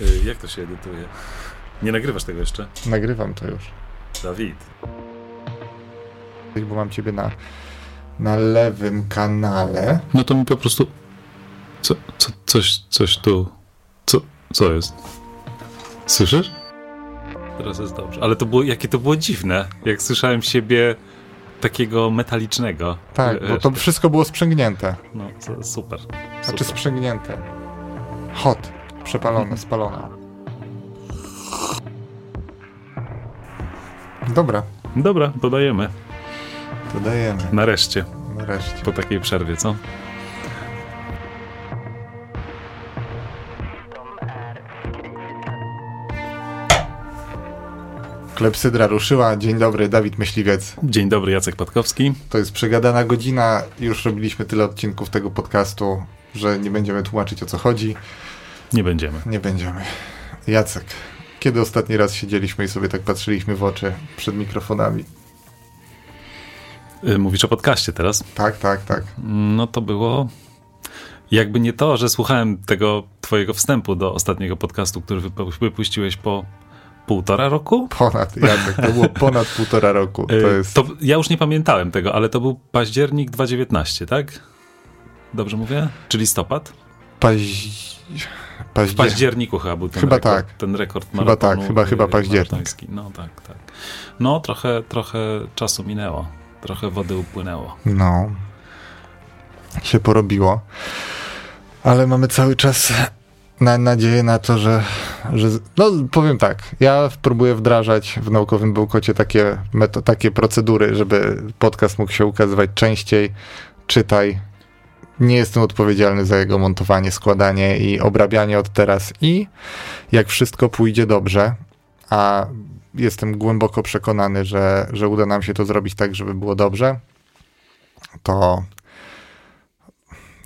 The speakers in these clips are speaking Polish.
Y, Jak to się edytuje? Nie nagrywasz tego jeszcze? Nagrywam to już. Dawid. Bo mam ciebie na, na lewym kanale. No to mi po prostu... Co, co, coś, coś tu... Co, co jest? Słyszysz? Teraz jest dobrze. Ale to było, jakie to było dziwne. Jak słyszałem siebie takiego metalicznego. Tak, bo to wszystko było sprzęgnięte. No, to super. Znaczy super. sprzęgnięte. Hot. Przepalone, spalone. Dobra, Dobra, dodajemy. dodajemy. Nareszcie. Nareszcie. Po takiej przerwie, co? Klepsydra ruszyła. Dzień dobry, Dawid Myśliwiec. Dzień dobry, Jacek Patkowski. To jest przegadana godzina. Już robiliśmy tyle odcinków tego podcastu, że nie będziemy tłumaczyć o co chodzi. Nie będziemy. Nie będziemy. Jacek, kiedy ostatni raz siedzieliśmy i sobie tak patrzyliśmy w oczy przed mikrofonami? Y, Mówisz o podcaście teraz? Tak, tak, tak. No to było. Jakby nie to, że słuchałem tego twojego wstępu do ostatniego podcastu, który wypu- wypuściłeś po półtora roku. Ponad, Jacek, to było ponad półtora roku. To Y, jest... to ja już nie pamiętałem tego, ale to był październik 2019, tak? Dobrze mówię? Czy listopad? Paź... W Paździer... październiku chyba był ten Chyba rekord, tak. ten rekord Chyba tak, chyba- chyba październik. maratoński. No tak, tak. No trochę, trochę czasu minęło. Trochę wody upłynęło. No. Się porobiło. Ale mamy cały czas na nadzieję na to, że, że. No, powiem tak. Ja próbuję wdrażać w naukowym bełkocie takie, meto, takie procedury, żeby podcast mógł się ukazywać częściej. Czytaj. Nie jestem odpowiedzialny za jego montowanie, składanie i obrabianie od teraz. I jak wszystko pójdzie dobrze, a jestem głęboko przekonany, że, że uda nam się to zrobić tak, żeby było dobrze, to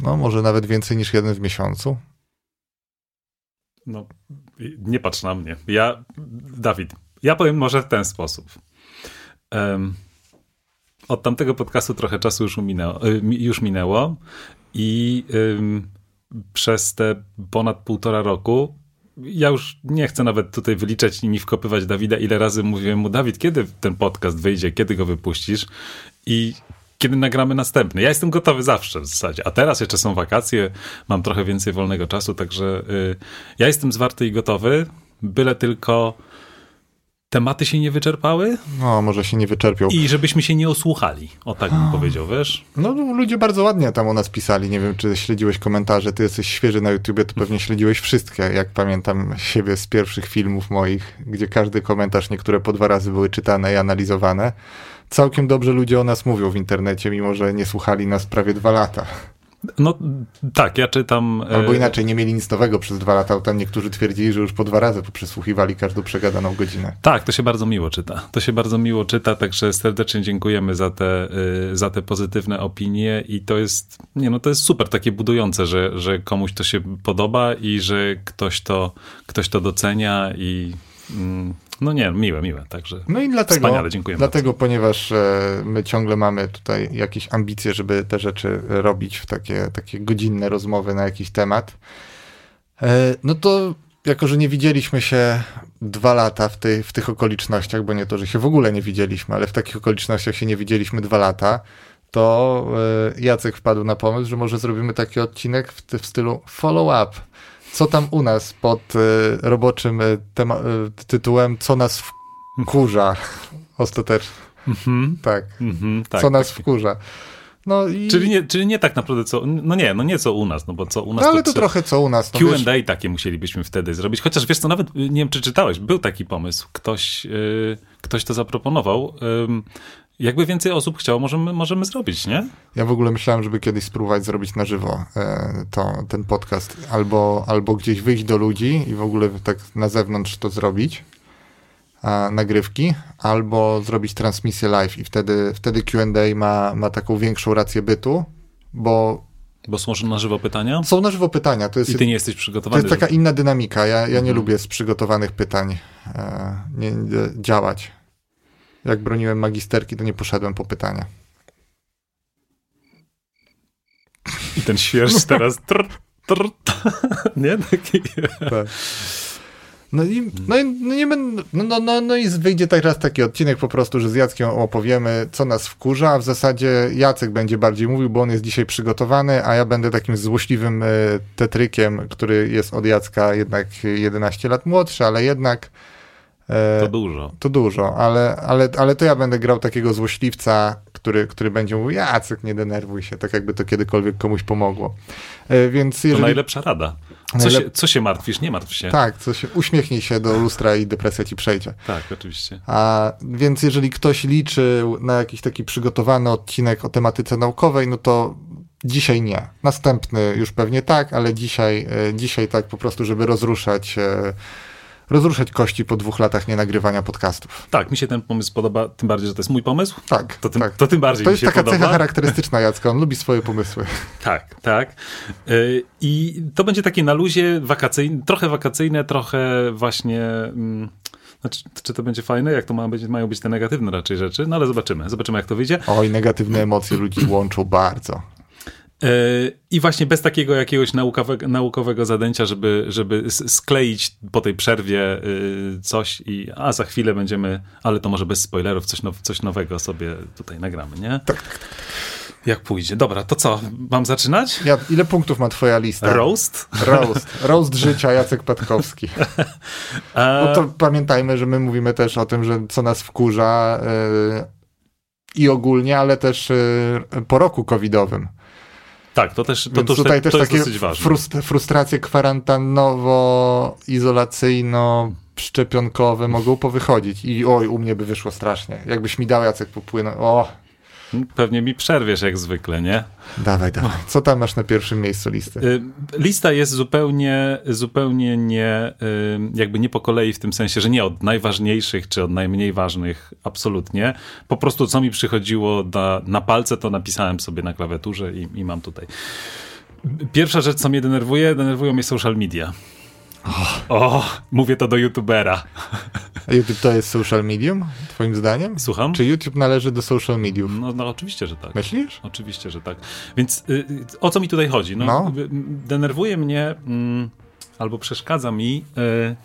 no może nawet więcej niż jeden w miesiącu. No, nie patrz na mnie. Ja, Dawid, ja powiem może w ten sposób. Em, od tamtego podcastu trochę czasu już minęło, y, już minęło i ym, przez te ponad półtora roku ja już nie chcę nawet tutaj wyliczać ni wkopywać Dawida, ile razy mówiłem mu, Dawid, kiedy ten podcast wyjdzie, kiedy go wypuścisz i kiedy nagramy następny. Ja jestem gotowy zawsze w zasadzie, a teraz jeszcze są wakacje, mam trochę więcej wolnego czasu, także y, ja jestem zwarty i gotowy, byle tylko tematy się nie wyczerpały No, może się nie wyczerpią. i żebyśmy się nie osłuchali, o tak bym powiedział, wiesz? No, ludzie bardzo ładnie tam o nas pisali. Nie wiem, czy śledziłeś komentarze. Ty jesteś świeży na YouTubie, to pewnie śledziłeś wszystkie. Jak pamiętam siebie z pierwszych filmów moich, gdzie każdy komentarz, niektóre po dwa razy były czytane i analizowane. Całkiem dobrze ludzie o nas mówią w internecie, mimo że nie słuchali nas prawie dwa lata. No tak, ja czytam... e, Albo inaczej, nie mieli nic nowego przez dwa lata. Tam niektórzy twierdzili, że już po dwa razy przesłuchiwali każdą przegadaną godzinę. Tak, to się bardzo miło czyta. To się bardzo miło czyta, także serdecznie dziękujemy za te, y, za te pozytywne opinie i to jest, nie no, to jest super takie budujące, że, że komuś to się podoba i że ktoś to, ktoś to docenia i mm, no nie, miłe, miłe, także No i dlatego, Wspaniale, dziękuję dlatego ponieważ e, my ciągle mamy tutaj jakieś ambicje, żeby te rzeczy robić w takie, takie godzinne rozmowy na jakiś temat, e, no to jako, że nie widzieliśmy się dwa lata w, w tych okolicznościach, bo nie to, że się w ogóle nie widzieliśmy, ale w takich okolicznościach się nie widzieliśmy dwa lata, to e, Jacek wpadł na pomysł, że może zrobimy taki odcinek w, w stylu follow-up. Co tam u nas pod e, roboczym tema- e, tytułem Co nas wkurza ostatecznie. Mhm, Tak. mhm, tak. co nas tak. wkurza. No i. Czyli nie, czyli nie tak naprawdę co, no nie, no nie co u nas, no bo co u nas no ale to co- trochę co u nas. No, wiesz, Q&A takie musielibyśmy wtedy zrobić. Chociaż wiesz co, nawet y, nie wiem, czy czytałeś, był taki pomysł. Ktoś, yy, ktoś to zaproponował. Ym, jakby więcej osób chciało, możemy, możemy zrobić, nie? ja w ogóle myślałem, żeby kiedyś spróbować zrobić na żywo e, to, ten podcast. Albo, albo gdzieś wyjść do ludzi i w ogóle tak na zewnątrz to zrobić. A, nagrywki, albo zrobić transmisję live i wtedy, wtedy Q&A ma, ma taką większą rację bytu, bo Bo są na żywo pytania są na żywo pytania. To jest, i ty nie jesteś to przygotowany. jest taka inna dynamika. Ja, ja nie Mhm. lubię z przygotowanych pytań e, nie, nie, działać. Jak broniłem magisterki, to nie poszedłem po pytania. I ten świerszcz teraz... Trr, trr, nie? Taki... Tak. No i, no i, no, nie będę, no, no, no, no i wyjdzie teraz taki odcinek po prostu, że z Jackiem opowiemy, co nas wkurza, a w zasadzie Jacek będzie bardziej mówił, bo on jest dzisiaj przygotowany, a ja będę takim złośliwym y, tetrykiem, który jest od Jacka jednak 11 lat młodszy, ale jednak... Y, to dużo. To dużo, ale, ale, ale to ja będę grał takiego złośliwca, który, który będzie mówił, Jacek, nie denerwuj się, tak jakby to kiedykolwiek komuś pomogło. Y, więc jeżeli... To najlepsza rada. Co, się, co się martwisz? Nie martw się. Tak, co się, uśmiechnij się do lustra i depresja ci przejdzie. Tak, oczywiście. A więc jeżeli ktoś liczy na jakiś taki przygotowany odcinek o tematyce naukowej, no to dzisiaj nie. Następny już pewnie tak, ale dzisiaj, e, dzisiaj tak po prostu, żeby rozruszać e, rozruszać kości po dwóch latach nienagrywania podcastów. Tak, mi się ten pomysł podoba, tym bardziej, że to jest mój pomysł. Tak. To tym, tak. To tym bardziej to mi się podoba. To jest taka cecha charakterystyczna Jacka, on lubi swoje pomysły. Tak, tak. Y, I to będzie takie na luzie wakacyjne, trochę wakacyjne, trochę właśnie... Mm, znaczy, czy to będzie fajne? Jak to ma być, mają być te negatywne raczej rzeczy? No ale zobaczymy. Zobaczymy, jak to wyjdzie. Oj, negatywne emocje ludzi łączą bardzo. I właśnie bez takiego jakiegoś naukowego, naukowego zadęcia, żeby, żeby skleić po tej przerwie y, coś i a za chwilę będziemy, ale to może bez spoilerów, coś, now, coś nowego sobie tutaj nagramy, nie? Tak, tak, tak. Jak pójdzie. Dobra, to co? Mam zaczynać? Ja, ile punktów ma twoja lista? Roast? Roast. Roast życia Jacek Patkowski. Bo to pamiętajmy, że my mówimy też o tym, że co nas wkurza yy, i ogólnie, ale też yy, po roku covidowym. Tak, to też, to, to, tutaj te, też to takie dosyć ważne. Frust, frustracje kwarantannowo-izolacyjno-szczepionkowe mogą powychodzić i oj, u mnie by wyszło strasznie. Jakbyś mi dał Jacek popłynął, o, Pewnie mi przerwiesz jak zwykle, nie? Dawaj, dawaj. Co tam masz na pierwszym miejscu listy? Y, lista jest zupełnie, zupełnie nie, y, jakby nie po kolei w tym sensie, że nie od najważniejszych czy od najmniej ważnych, absolutnie. Po prostu co mi przychodziło na, na palce, to napisałem sobie na klawiaturze i, i mam tutaj. Pierwsza rzecz, co mnie denerwuje, denerwują mnie social media. Oh. O, mówię to do youtubera. A YouTube to jest social medium, twoim zdaniem? Słucham? Czy YouTube należy do social mediów? No, no oczywiście, że tak. Myślisz? Oczywiście, że tak. Więc y, o co mi tutaj chodzi? No, no. Denerwuje mnie mm, albo przeszkadza mi y,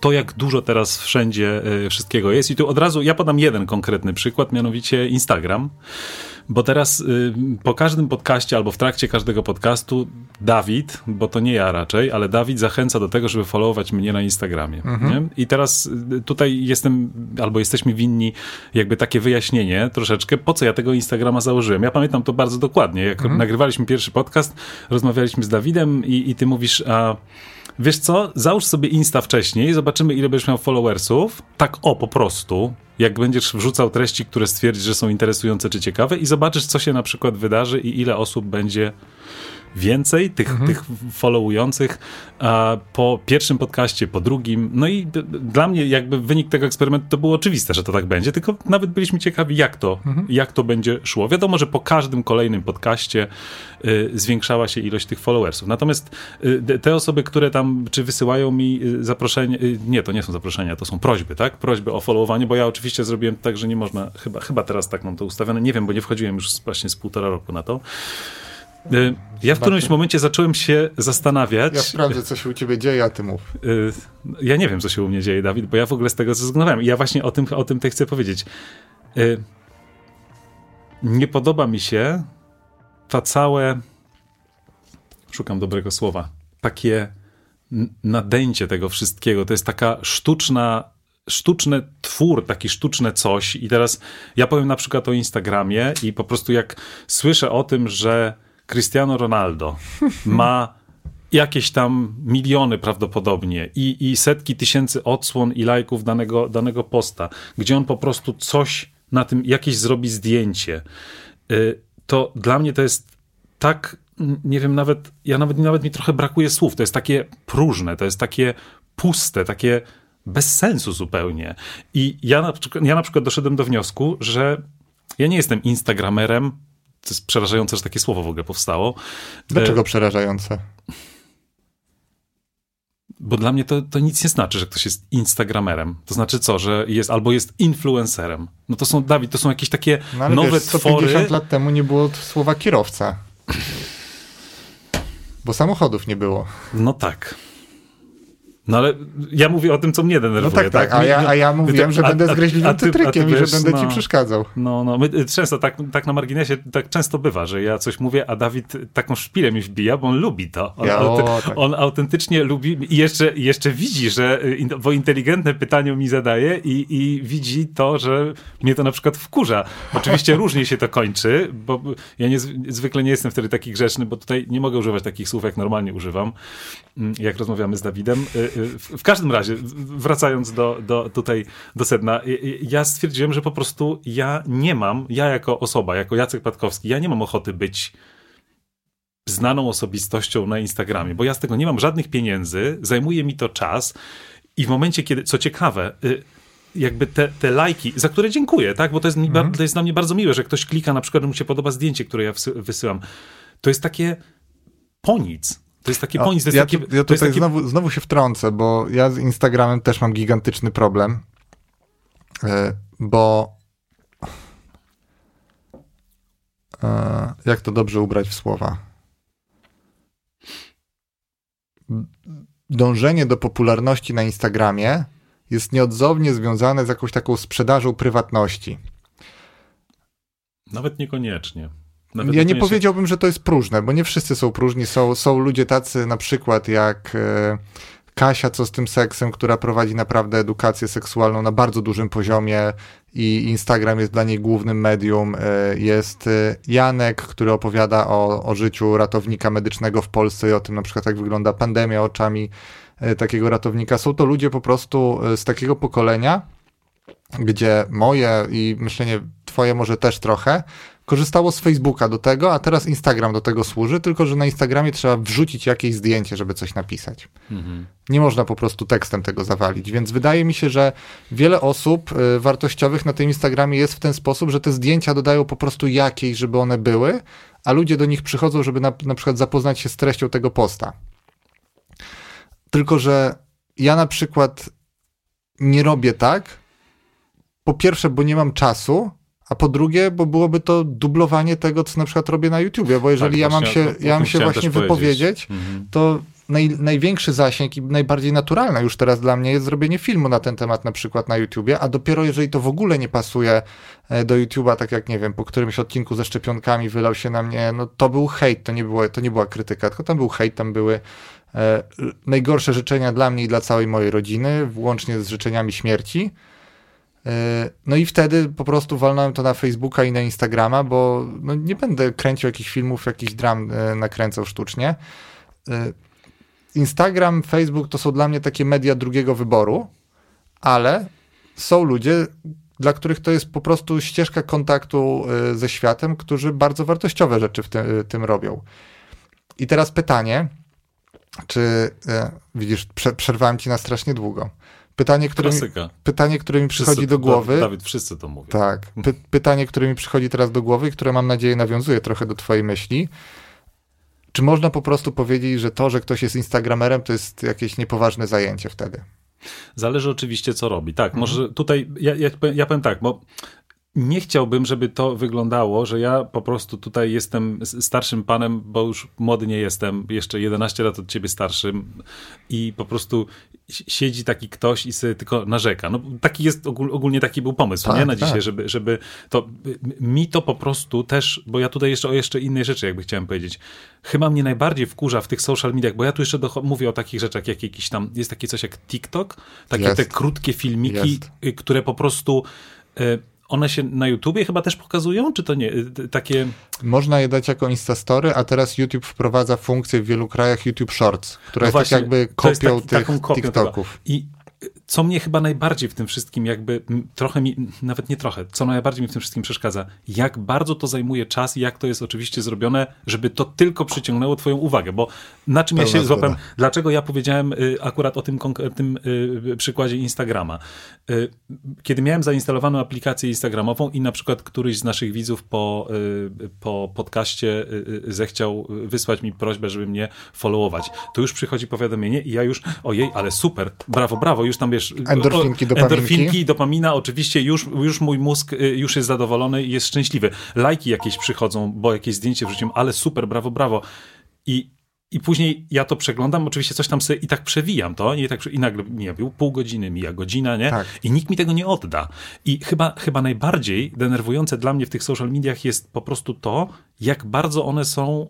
to, jak dużo teraz wszędzie y, wszystkiego jest. I tu od razu ja podam jeden konkretny przykład, mianowicie Instagram. Bo teraz y, po każdym podcaście albo w trakcie każdego podcastu Dawid, bo to nie ja raczej, ale Dawid zachęca do tego, żeby followować mnie na Instagramie. Mhm. I teraz y, tutaj jestem, albo jesteśmy winni jakby takie wyjaśnienie troszeczkę, po co ja tego Instagrama założyłem. Ja pamiętam to bardzo dokładnie. Jak mhm. nagrywaliśmy pierwszy podcast, rozmawialiśmy z Dawidem i, i ty mówisz, a wiesz co, załóż sobie Insta wcześniej, zobaczymy ile będziesz miał followersów. Tak o, po prostu jak będziesz wrzucał treści, które stwierdzisz, że są interesujące czy ciekawe i zobaczysz, co się na przykład wydarzy i ile osób będzie więcej tych, mhm. tych followujących po pierwszym podcaście, po drugim. No i dla mnie jakby wynik tego eksperymentu to było oczywiste, że to tak będzie, tylko nawet byliśmy ciekawi, jak to, mhm. jak to będzie szło. Wiadomo, że po każdym kolejnym podcaście y, zwiększała się ilość tych followersów. Natomiast y, te osoby, które tam czy wysyłają mi y, zaproszenie, y, nie, to nie są zaproszenia, to są prośby, tak? Prośby o followowanie, bo ja oczywiście zrobiłem tak, że nie można, chyba, chyba teraz tak mam to ustawione, nie wiem, bo nie wchodziłem już właśnie z półtora roku na to. Y, ja w którymś momencie zacząłem się zastanawiać. Ja sprawdzę, co się u ciebie dzieje, a ty mów. Y, ja nie wiem, co się u mnie dzieje, Dawid, bo ja w ogóle z tego zrezygnowałem. I ja właśnie o tym, o tym te chcę powiedzieć. Y, nie podoba mi się ta całe. Szukam dobrego słowa. Takie nadęcie tego wszystkiego. To jest taka sztuczna sztuczny twór, taki sztuczne coś. I teraz ja powiem na przykład o Instagramie i po prostu jak słyszę o tym, że Cristiano Ronaldo ma jakieś tam miliony prawdopodobnie i, i setki tysięcy odsłon i lajków danego, danego posta, gdzie on po prostu coś na tym, jakieś zrobi zdjęcie, y, to dla mnie to jest tak, nie wiem, nawet, ja nawet, nawet mi trochę brakuje słów, to jest takie próżne, to jest takie puste, takie bez sensu zupełnie. I ja na, ja na przykład doszedłem do wniosku, że ja nie jestem instagramerem, to jest przerażające, że takie słowo w ogóle powstało. Dlaczego e... przerażające? Bo dla mnie to, to nic nie znaczy, że ktoś jest instagramerem. To znaczy co, że jest albo jest influencerem. No to są, Dawid, to są jakieś takie no, ale nowe wiesz, 150 twory. lat temu nie było słowa kierowca. Bo samochodów nie było. No tak. No ale ja mówię o tym, co mnie denerwuje. No tak, tak, tak? A, ja, a ja mówiłem, że a, będę zgryźliwym cytrykiem i że będę no, ci przeszkadzał. No, no, my y, często tak, tak na marginesie, tak często bywa, że ja coś mówię, a Dawid taką szpilę mi wbija, bo on lubi to. On, ja, o, tak. on autentycznie lubi i jeszcze, jeszcze widzi, że, y, bo inteligentne pytanie mi zadaje i, i widzi to, że mnie to na przykład wkurza. Oczywiście różnie się to kończy, bo ja nie, zwykle nie jestem wtedy taki grzeczny, bo tutaj nie mogę używać takich słów, jak normalnie używam, mm, jak rozmawiamy z Dawidem. Y, w każdym razie, wracając do, do tutaj do sedna, ja stwierdziłem, że po prostu ja nie mam, ja jako osoba, jako Jacek Patkowski, ja nie mam ochoty być znaną osobistością na Instagramie, bo ja z tego nie mam żadnych pieniędzy, zajmuje mi to czas i w momencie, kiedy, co ciekawe, y, jakby te, te lajki, za które dziękuję, tak, bo to jest, mhm. to jest dla mnie bardzo miłe, że ktoś klika, na przykład, mu się podoba zdjęcie, które ja wysyłam. To jest takie po nic. To jest taki ponis. ja, takie, ja tutaj taki... znowu, znowu się wtrącę, bo ja z Instagramem też mam gigantyczny problem, e, bo e, jak to dobrze ubrać w słowa? Dążenie do popularności na Instagramie jest nieodzownie związane z jakąś taką sprzedażą prywatności. Nawet niekoniecznie. Nawet ja nie powiedziałbym, że to jest próżne, bo nie wszyscy są próżni. Są, są ludzie tacy na przykład jak e, Kasia, co z tym seksem, która prowadzi naprawdę edukację seksualną na bardzo dużym poziomie i Instagram jest dla niej głównym medium. E, jest e, Janek, który opowiada o, o życiu ratownika medycznego w Polsce i o tym na przykład jak wygląda pandemia oczami takiego ratownika. Są to ludzie po prostu z takiego pokolenia, gdzie moje i myślenie twoje może też trochę, korzystało z Facebooka do tego, a teraz Instagram do tego służy, tylko że na Instagramie trzeba wrzucić jakieś zdjęcie, żeby coś napisać. Mhm. Nie można po prostu tekstem tego zawalić, więc wydaje mi się, że wiele osób y, wartościowych na tym Instagramie jest w ten sposób, że te zdjęcia dodają po prostu jakieś, żeby one były, a ludzie do nich przychodzą, żeby na, na przykład zapoznać się z treścią tego posta. Tylko, że ja na przykład nie robię tak, po pierwsze, bo nie mam czasu, a po drugie, bo byłoby to dublowanie tego, co na przykład robię na YouTubie, bo jeżeli tak, ja mam się, ja mam się właśnie wypowiedzieć, mhm. to naj, największy zasięg i najbardziej naturalne już teraz dla mnie jest zrobienie filmu na ten temat na przykład na YouTubie, a dopiero jeżeli to w ogóle nie pasuje e, do YouTube'a, tak jak nie wiem, po którymś odcinku ze szczepionkami wylał się na mnie, no to był hejt, to nie, było, to nie była krytyka, tylko tam był hejt, tam były e, najgorsze życzenia dla mnie i dla całej mojej rodziny, włącznie z życzeniami śmierci. E, no i wtedy po prostu walnąłem to na Facebooka i na Instagrama, bo no nie będę kręcił jakichś filmów, jakichś dram e, nakręcał sztucznie. E, Instagram, Facebook to są dla mnie takie media drugiego wyboru, ale są ludzie, dla których to jest po prostu ścieżka kontaktu ze światem, którzy bardzo wartościowe rzeczy w tym, tym robią. I teraz pytanie, czy widzisz, przerwałem ci na strasznie długo. Pytanie, które mi, pytanie, które mi przychodzi wszyscy, do głowy. Dawid, wszyscy to mówią. Tak. Py, pytanie, które mi przychodzi teraz do głowy i które mam nadzieję nawiązuje trochę do Twojej myśli. Czy można po prostu powiedzieć, że to, że ktoś jest Instagramerem, to jest jakieś niepoważne zajęcie wtedy? Zależy oczywiście, co robi. Tak, mhm. może tutaj ja, ja, ja powiem tak, bo nie chciałbym, żeby to wyglądało, że ja po prostu tutaj jestem starszym panem, bo już młody nie jestem, jeszcze 11 lat od ciebie starszym i po prostu siedzi taki ktoś i sobie tylko narzeka. No, taki jest, ogólnie taki był pomysł, tak, nie? Na tak. dzisiaj, żeby, żeby to, mi to po prostu też, bo ja tutaj jeszcze o jeszcze innej rzeczy jakby chciałem powiedzieć. Chyba mnie najbardziej wkurza w tych social mediach, bo ja tu jeszcze mówię o takich rzeczach, jak jakiś tam, jest takie coś jak TikTok, takie jest. te krótkie filmiki, jest. Y, które po prostu y, one się na YouTubie chyba też pokazują, czy to nie? Y, takie... Można je dać jako Instastory, a teraz YouTube wprowadza funkcję w wielu krajach YouTube Shorts, która no jest tak właśnie, tak jakby kopią tych TikToków. I co mnie chyba najbardziej w tym wszystkim jakby, trochę mi, nawet nie trochę, co najbardziej mi w tym wszystkim przeszkadza, jak bardzo to zajmuje czas i jak to jest oczywiście zrobione, żeby to tylko przyciągnęło twoją uwagę, bo na czym Pełna ja się złapałem, dlaczego ja powiedziałem y, akurat o tym, tym y, przykładzie Instagrama. Y, kiedy miałem zainstalowaną aplikację Instagramową i na przykład któryś z naszych widzów po, po podcaście zechciał wysłać mi prośbę, żeby mnie followować, to już przychodzi powiadomienie i ja już, ojej, ale super, brawo, brawo, już tam wiesz... Endorfinki, dopaminki. Endorfinki, dopamina, oczywiście już, już mój mózg y, już jest zadowolony i jest szczęśliwy. Lajki jakieś przychodzą, bo jakieś zdjęcie wrzuciłem, ale super, brawo, brawo. I i później ja to przeglądam, oczywiście coś tam sobie i tak przewijam to, i, tak, i nagle mija pół godziny, mija godzina, nie? Tak. I nikt mi tego nie odda. I chyba, chyba najbardziej denerwujące dla mnie w tych social mediach jest po prostu to, jak bardzo one są...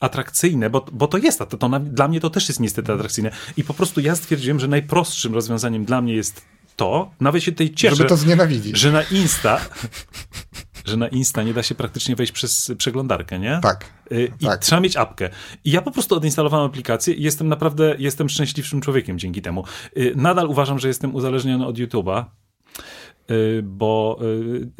atrakcyjne, bo, bo to jest, to, to na, dla mnie to też jest niestety atrakcyjne. I po prostu ja stwierdziłem, że najprostszym rozwiązaniem dla mnie jest to, nawet się tej cieszę, Żeby to znienawidzić. że na Insta że na Insta nie da się praktycznie wejść przez przeglądarkę, nie? Tak. Y, I tak. trzeba mieć apkę. I ja po prostu odinstalowałem aplikację i jestem naprawdę, jestem szczęśliwszym człowiekiem dzięki temu. Y, nadal uważam, że jestem uzależniony od YouTube'a, y, bo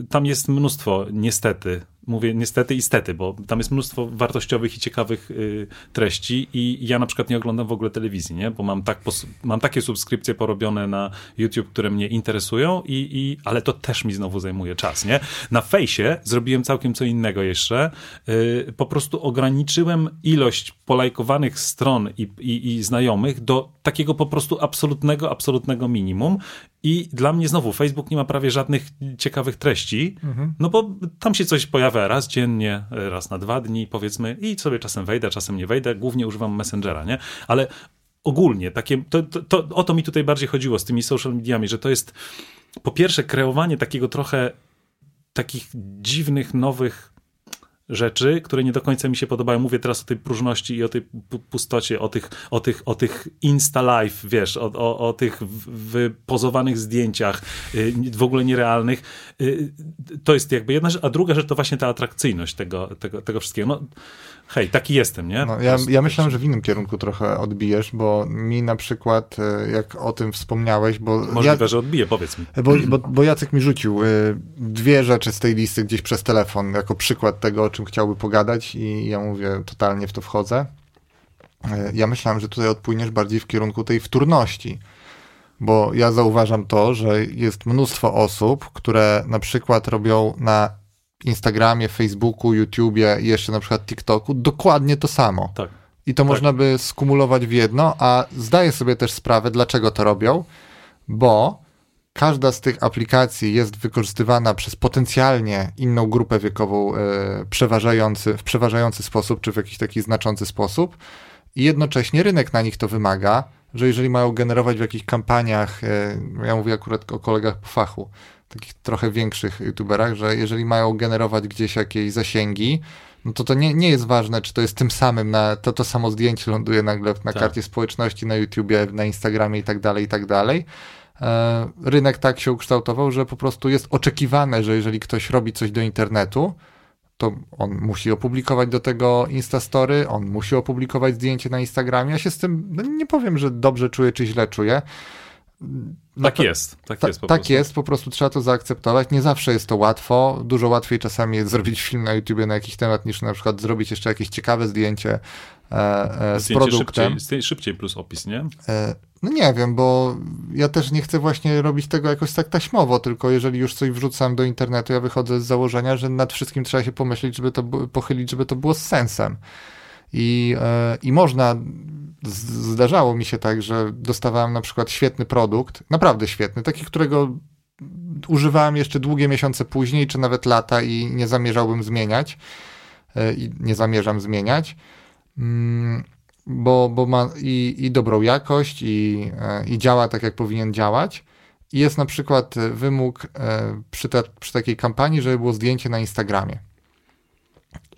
tam jest mnóstwo, niestety, mówię niestety i stety, bo tam jest mnóstwo wartościowych i ciekawych y, treści i ja na przykład nie oglądam w ogóle telewizji, nie? bo mam, tak mam takie subskrypcje porobione na YouTube, które mnie interesują, i, i, ale to też mi znowu zajmuje czas. Nie? Na fejsie zrobiłem całkiem co innego jeszcze. Y, po prostu ograniczyłem ilość polajkowanych stron i, i, i znajomych do takiego po prostu absolutnego, absolutnego minimum i dla mnie znowu Facebook nie ma prawie żadnych ciekawych treści, mhm. no bo tam się coś pojawia raz dziennie, raz na dwa dni, powiedzmy, i sobie czasem wejdę, czasem nie wejdę. Głównie używam Messengera, nie? Ale ogólnie, takie, to, to, to, o to mi tutaj bardziej chodziło z tymi social mediami, że to jest po pierwsze kreowanie takiego trochę takich dziwnych, nowych rzeczy, które nie do końca mi się podobają. Mówię teraz o tej próżności i o tej pustocie, o tych, o tych, o tych Insta Live, wiesz, o, o, o tych wypozowanych zdjęciach, y, w ogóle nierealnych. Y, to jest jakby jedna rzecz, a druga rzecz to właśnie ta atrakcyjność tego, tego, tego wszystkiego. No, hej, taki jestem, nie? No, ja, ja myślałem, że w innym kierunku trochę odbijesz, bo mi na przykład, e, jak o tym wspomniałeś, bo... Możliwe, ja, że odbiję, powiedz mi. Bo, bo, bo Jacek mi rzucił e, dwie rzeczy z tej listy gdzieś przez telefon, jako przykład tego, o czym chciałby pogadać i ja mówię, totalnie w to wchodzę. E, ja myślałem, że tutaj odpłyniesz bardziej w kierunku tej wtórności, bo ja zauważam to, że jest mnóstwo osób, które na przykład robią na Instagramie, Facebooku, YouTubie i jeszcze na przykład TikToku dokładnie to samo. Tak. I to tak. można by skumulować w jedno, a zdaję sobie też sprawę, dlaczego to robią, bo każda z tych aplikacji jest wykorzystywana przez potencjalnie inną grupę wiekową e, przeważający, w przeważający sposób, czy w jakiś taki znaczący sposób, i jednocześnie rynek na nich to wymaga, że jeżeli mają generować w jakichś kampaniach, e, ja mówię akurat o kolegach po fachu, takich trochę większych youtuberach, że jeżeli mają generować gdzieś jakieś zasięgi, no to to nie, nie jest ważne, czy to jest tym samym, na, to to samo zdjęcie ląduje nagle na tak. karcie społeczności, na YouTubie, na Instagramie i tak dalej, i tak dalej. E, rynek tak się ukształtował, że po prostu jest oczekiwane, że jeżeli ktoś robi coś do internetu, to on musi opublikować do tego Instastory, on musi opublikować zdjęcie na Instagramie. Ja się z tym, no nie powiem, że dobrze czuję, czy źle czuję. Tak jest, tak ta, jest. Po tak prostu. jest, po prostu trzeba to zaakceptować. Nie zawsze jest to łatwo. Dużo łatwiej czasami jest zrobić film na YouTubie na jakiś temat, niż na przykład zrobić jeszcze jakieś ciekawe zdjęcie e, e, z produktem. Szybciej, szybciej plus opis, nie? E, no nie wiem, bo ja też nie chcę właśnie robić tego jakoś tak taśmowo, tylko jeżeli już coś wrzucam do internetu, ja wychodzę z założenia, że nad wszystkim trzeba się pomyśleć, żeby to pochylić, żeby to było z sensem. I, i można zdarzało mi się tak, że dostawałem na przykład świetny produkt, naprawdę świetny, taki, którego używałem jeszcze długie miesiące później, czy nawet lata i nie zamierzałbym zmieniać. E, I nie zamierzam zmieniać, mm, bo, bo ma i, i dobrą jakość, i, e, i działa tak, jak powinien działać. I jest na przykład wymóg e, przy, te, przy takiej kampanii, żeby było zdjęcie na Instagramie.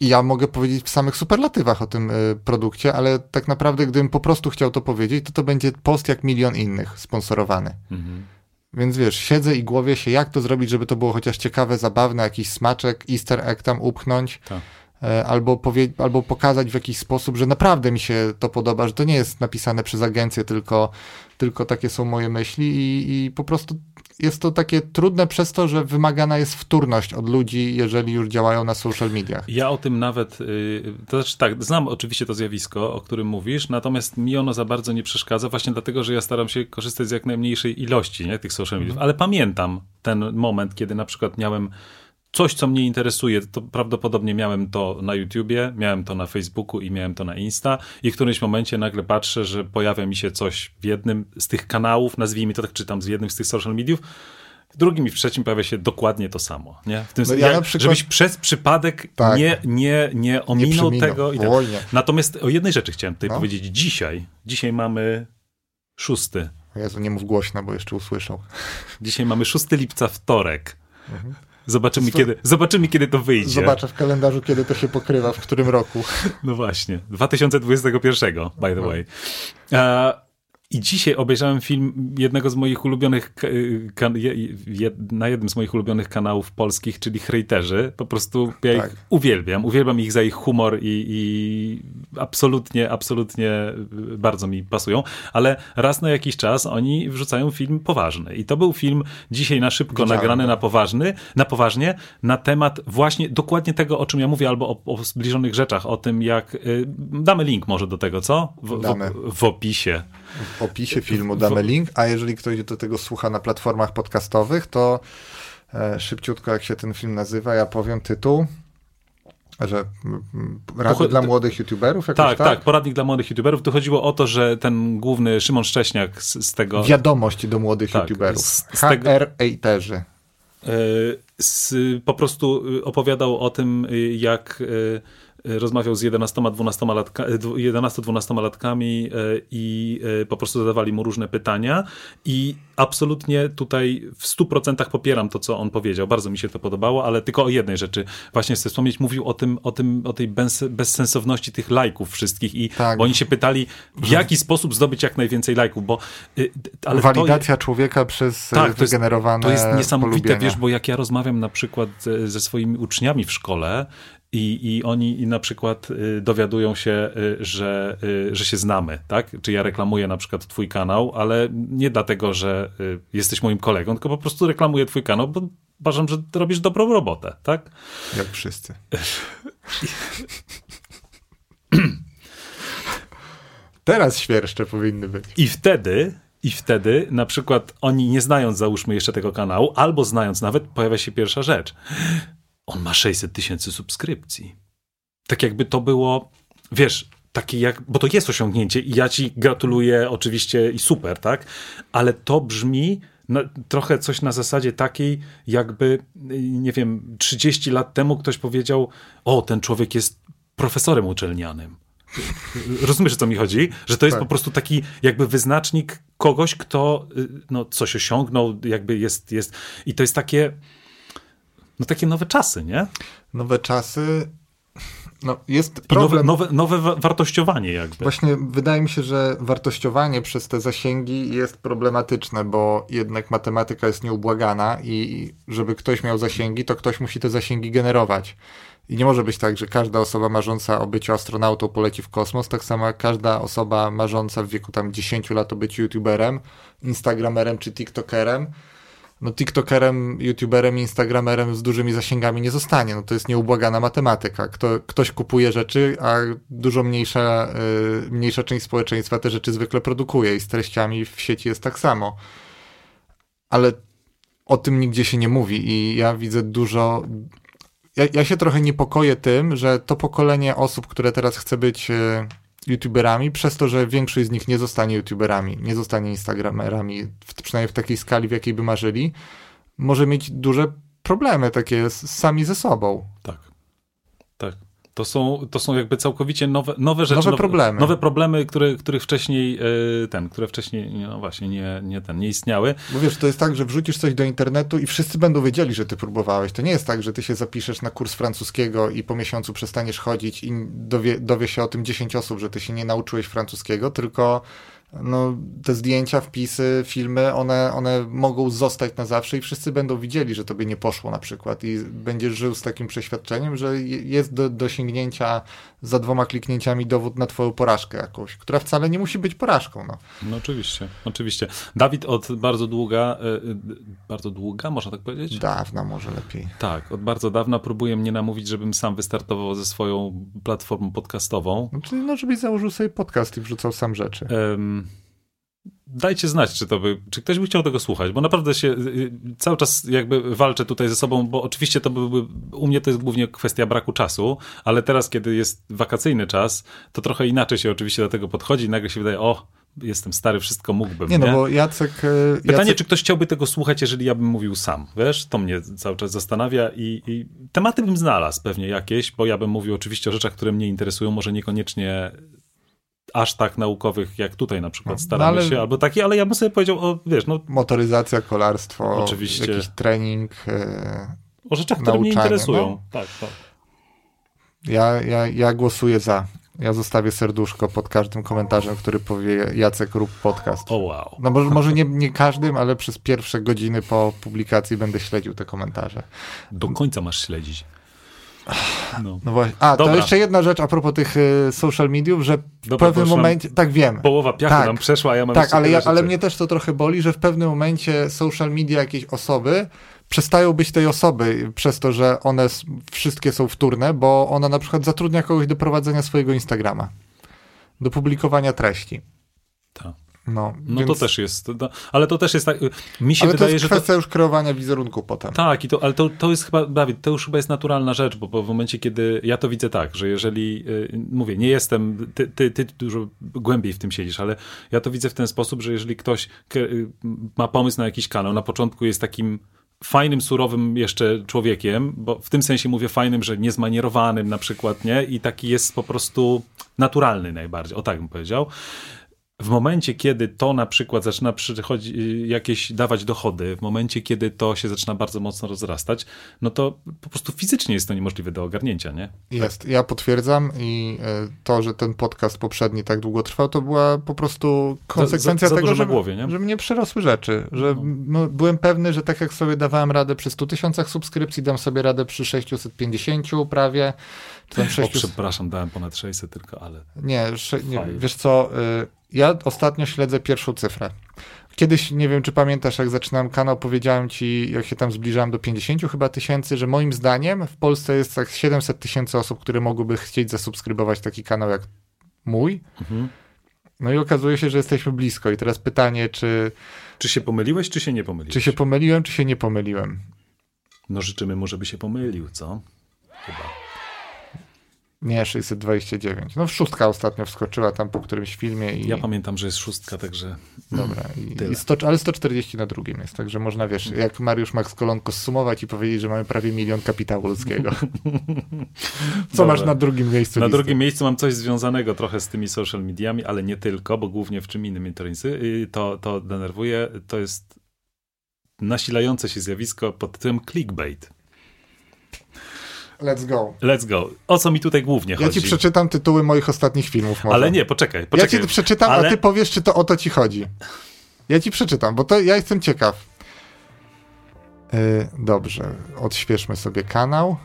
I ja mogę powiedzieć w samych superlatywach o tym y, produkcie, ale tak naprawdę, gdybym po prostu chciał to powiedzieć, to to będzie post jak milion innych sponsorowany. Mhm. Więc wiesz, siedzę i głowię się, jak to zrobić, żeby to było chociaż ciekawe, zabawne, jakiś smaczek, easter egg tam upchnąć. Tak. E, albo, powie, albo pokazać w jakiś sposób, że naprawdę mi się to podoba, że to nie jest napisane przez agencję, tylko, tylko takie są moje myśli i, i po prostu jest to takie trudne przez to, że wymagana jest wtórność od ludzi, jeżeli już działają na social mediach. Ja o tym nawet, y, to znaczy tak, znam oczywiście to zjawisko, o którym mówisz, natomiast mi ono za bardzo nie przeszkadza, właśnie dlatego, że ja staram się korzystać z jak najmniejszej ilości nie, tych social mediów, ale pamiętam ten moment, kiedy na przykład miałem coś, co mnie interesuje, to prawdopodobnie miałem to na YouTubie, miałem to na Facebooku i miałem to na Insta i w którymś momencie nagle patrzę, że pojawia mi się coś w jednym z tych kanałów, nazwijmy to tak, czytam z jednym z tych social mediów w drugim i w trzecim pojawia się dokładnie to samo. Nie? W tym No sensie, ja jak- przykład- Żebyś przez przypadek Tak. nie, nie, nie ominął przeminął. tego. I tak. Nie. Natomiast o jednej rzeczy chciałem tutaj No. powiedzieć. Dzisiaj, dzisiaj mamy szósty. Jezu, nie mów głośno, bo jeszcze usłyszą. Dzisiaj mamy 6 lipca, wtorek. Mhm. Zobaczymy, kiedy, zobaczymy, kiedy to wyjdzie. Zobaczę w kalendarzu, kiedy to się pokrywa, w którym roku. No właśnie, 2021, by the way. E, I dzisiaj obejrzałem film jednego z moich ulubionych, je, na jednym z moich ulubionych kanałów polskich, czyli Hejterzy. Po prostu ja Tak. ich uwielbiam. Uwielbiam ich za ich humor i, i absolutnie, absolutnie bardzo mi pasują. Ale raz na jakiś czas oni wrzucają film poważny. I to był film dzisiaj na szybko Widziałem, nagrany tak. na poważny, na poważnie, na temat właśnie dokładnie tego, o czym ja mówię, albo o, o zbliżonych rzeczach, o tym jak... Y, damy link może do tego, co? W, Damy. w, w opisie. W opisie filmu damy link, a jeżeli ktoś do tego słucha na platformach podcastowych, to e, szybciutko jak się ten film nazywa, ja powiem tytuł, że rady Pocho- dla młodych youtuberów jakoś Tak, tak? tak, poradnik dla młodych youtuberów. Tu chodziło o to, że ten główny Szymon Szcześniak z, z tego... Wiadomość do młodych Tak, youtuberów. z- z tego- HR-ejterzy. e, po prostu y, opowiadał o tym, y, jak y, rozmawiał z 11-12 latka, y, dwu- 11-12-latkami y, i y, po prostu zadawali mu różne pytania i absolutnie tutaj w 100% popieram to, co on powiedział. Bardzo mi się to podobało, ale tylko o jednej rzeczy właśnie chcę wspomnieć. Mówił o tym, o tym, o tej bez, bezsensowności tych lajków wszystkich i Tak. bo oni się pytali, w jaki sposób zdobyć jak najwięcej lajków, bo y, ale to, Walidacja człowieka przez Tak, tak, to jest- wygenerowane to jest niesamowite, polubienia. wiesz, bo jak ja rozmawiam na przykład ze swoimi uczniami w szkole i, i oni na przykład y, dowiadują się, y, że, y, że się znamy, tak? Czy ja reklamuję na przykład twój kanał, ale nie dlatego, że jesteś moim kolegą, tylko po prostu reklamuję twój kanał, bo uważam, że robisz dobrą robotę, tak? Jak wszyscy. Teraz świerszcze powinny być. I wtedy, i wtedy na przykład oni nie znając załóżmy jeszcze tego kanału, albo znając nawet, pojawia się pierwsza rzecz. On ma 600 tysięcy subskrypcji. Tak jakby to było, wiesz, takie jak, bo to jest osiągnięcie i ja ci gratuluję oczywiście i super, tak? Ale to brzmi na, trochę coś na zasadzie takiej, jakby, nie wiem, 30 lat temu ktoś powiedział, o, ten człowiek jest profesorem uczelnianym. Rozumiesz, o co mi chodzi? Że to jest Tak. po prostu taki jakby wyznacznik kogoś, kto y, no, coś osiągnął, jakby jest, jest. I to jest takie, no takie nowe czasy, nie? Nowe czasy. No, jest nowe, problem. nowe, nowe wa- wartościowanie jakby. Właśnie wydaje mi się, że wartościowanie przez te zasięgi jest problematyczne, bo jednak matematyka jest nieubłagana i żeby ktoś miał zasięgi, to ktoś musi te zasięgi generować. I nie może być tak, że każda osoba marząca o byciu astronautą poleci w kosmos, tak samo jak każda osoba marząca w wieku tam 10 lat o byciu youtuberem, instagramerem czy tiktokerem, no tiktokerem, youtuberem, instagramerem z dużymi zasięgami nie zostanie. No to jest nieubłagana matematyka. Kto, ktoś kupuje rzeczy, a dużo mniejsza, y, mniejsza część społeczeństwa te rzeczy zwykle produkuje i z treściami w sieci jest tak samo. Ale o tym nigdzie się nie mówi i ja widzę dużo... Ja, ja się trochę niepokoję tym, że to pokolenie osób, które teraz chce być y, youtuberami, przez to, że większość z nich nie zostanie youtuberami, nie zostanie instagramerami, w, przynajmniej w takiej skali, w jakiej by marzyli, może mieć duże problemy takie sami ze sobą. Tak. Tak. To są, to są jakby całkowicie nowe, nowe rzeczy. Nowe problemy. Nowe problemy, które, których wcześniej e, ten, które wcześniej, no właśnie, nie, nie, ten, nie istniały. Bo wiesz, to jest tak, że wrzucisz coś do internetu i wszyscy będą wiedzieli, że ty próbowałeś. To nie jest tak, że ty się zapiszesz na kurs francuskiego i po miesiącu przestaniesz chodzić i dowie, dowie się o tym 10 osób, że ty się nie nauczyłeś francuskiego, tylko no, te zdjęcia, wpisy, filmy, one, one mogą zostać na zawsze i wszyscy będą widzieli, że tobie nie poszło na przykład i będziesz żył z takim przeświadczeniem, że je- jest do, do sięgnięcia za dwoma kliknięciami dowód na twoją porażkę jakąś, która wcale nie musi być porażką. No. No oczywiście, oczywiście. Dawid od bardzo długa, e, e, bardzo długa, można tak powiedzieć? Dawna może lepiej. Tak, od bardzo dawna próbuje mnie namówić, żebym sam wystartował ze swoją platformą podcastową. No, czyli no, żebyś założył sobie podcast i wrzucał sam rzeczy. Em, dajcie znać, czy to by, czy ktoś by chciał tego słuchać, bo naprawdę się y, y, cały czas jakby walczę tutaj ze sobą, bo oczywiście to byłby, u mnie to jest głównie kwestia braku czasu, ale teraz, kiedy jest wakacyjny czas, to trochę inaczej się oczywiście do tego podchodzi i nagle się wydaje, o, jestem stary, wszystko mógłbym. Nie, no bo Jacek... e, Pytanie, Jacek... czy ktoś chciałby tego słuchać, jeżeli ja bym mówił sam, wiesz? To mnie cały czas zastanawia i, i tematy bym znalazł pewnie jakieś, bo ja bym mówił oczywiście o rzeczach, które mnie interesują, może niekoniecznie aż tak naukowych, jak tutaj na przykład No, staramy ale- się, albo takie, ale ja bym sobie powiedział o, wiesz, no, Motoryzacja, kolarstwo, Oczywiście. jakiś trening. e, o rzeczach, które mnie Nauczanie, interesują. no. Tak, tak. Ja, ja, ja głosuję za. Ja zostawię serduszko pod każdym komentarzem, który powie Jacek rób podcast. O wow. No może, może nie, nie każdym, ale przez pierwsze godziny po publikacji będę śledził te komentarze. Do końca masz śledzić. No. No właśnie. A, Dobra. to jeszcze jedna rzecz a propos tych y, social mediów, że w Dobra, pewnym momencie, tak wiem, Połowa piachu Tak. nam przeszła, ja mam tak, ale, ja, ale mnie też to trochę boli, że w pewnym momencie social media jakiejś osoby przestają być tej osoby przez to, że one wszystkie są wtórne, bo ona na przykład zatrudnia kogoś do prowadzenia swojego Instagrama, do publikowania treści. No, No więc, to też jest, no, ale to też jest tak, mi się Ale to wydaje, jest że to, kwestia już kreowania wizerunku potem. Tak, i to, ale to, to jest chyba, Dawid, to już chyba jest naturalna rzecz, bo, bo w momencie, kiedy ja to widzę tak, że jeżeli, y, mówię, nie jestem, ty, ty, ty dużo głębiej w tym siedzisz, ale ja to widzę w ten sposób, że jeżeli ktoś y, ma pomysł na jakiś kanał, na początku jest takim fajnym, surowym jeszcze człowiekiem, bo w tym sensie mówię fajnym, że niezmanierowanym na przykład, nie? I taki jest po prostu naturalny najbardziej, o tak bym powiedział. W momencie, kiedy to na przykład zaczyna przychodzić, jakieś dawać dochody, w momencie, kiedy to się zaczyna bardzo mocno rozrastać, no to po prostu fizycznie jest to niemożliwe do ogarnięcia, nie? Jest, ja potwierdzam i e, to, że ten podcast poprzedni tak długo trwał, to była po prostu konsekwencja za tego, dużo że, na głowie, nie? że mnie przerosły rzeczy, że no, byłem pewny, że tak jak sobie dawałem radę przy 100 tysiącach subskrypcji, dam sobie radę przy 650 prawie, czy tam O, 600... przepraszam, dałem ponad 600 tylko, ale Nie, sze- nie wiesz co, y, ja ostatnio śledzę pierwszą cyfrę. Kiedyś, nie wiem czy pamiętasz, jak zaczynałem kanał, powiedziałem ci, jak się tam zbliżałem do 50 chyba tysięcy, że moim zdaniem w Polsce jest tak 700 tysięcy osób, które mogłyby chcieć zasubskrybować taki kanał jak mój. mhm. No i okazuje się, że jesteśmy blisko. I teraz pytanie, czy, czy się pomyliłeś, czy się nie pomyliłeś? czy się pomyliłem, czy się nie pomyliłem. No życzymy mu, żeby się pomylił, co? Chyba. Nie, 629. No szóstka ostatnio wskoczyła tam po którymś filmie i... Ja pamiętam, że jest szóstka, także Dobra, i, i 100, ale 140 na drugim jest, także można, wiesz, jak Mariusz Max Kolonko zsumować i powiedzieć, że mamy prawie milion kapitału ludzkiego. Co Dobra. masz na drugim miejscu Na listy? drugim miejscu mam coś związanego trochę z tymi social mediami, ale nie tylko, bo głównie w czym innym to, y, to, to denerwuje. To jest nasilające się zjawisko pod tym clickbait. Let's go. Let's go. O co mi tutaj głównie Ja chodzi? ci przeczytam tytuły moich ostatnich filmów może. Ale nie, poczekaj, Ja poczekaj. ci przeczytam, ale... a ty powiesz, czy to o to ci chodzi. Ja ci przeczytam, bo to ja jestem ciekaw. Yy, dobrze, odświeżmy sobie kanał.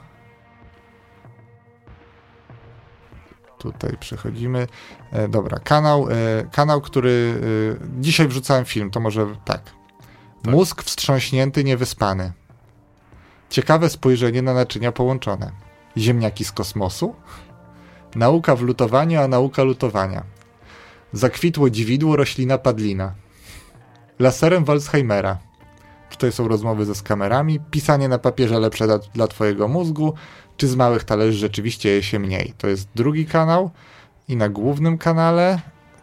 Tutaj przechodzimy. E, dobra, kanał, e, kanał, który dzisiaj wrzucałem film, to może tak. Tak. Mózg wstrząśnięty, niewyspany. Ciekawe spojrzenie na naczynia połączone. Ziemniaki z kosmosu? Nauka w lutowaniu, a nauka lutowania. Zakwitło dziwidło, roślina padlina. Laserem Walzheimera. Tutaj są rozmowy ze skamerami. Pisanie na papierze lepsze dla, dla twojego mózgu. Czy z małych talerzy rzeczywiście je się mniej? To jest drugi kanał. I na głównym kanale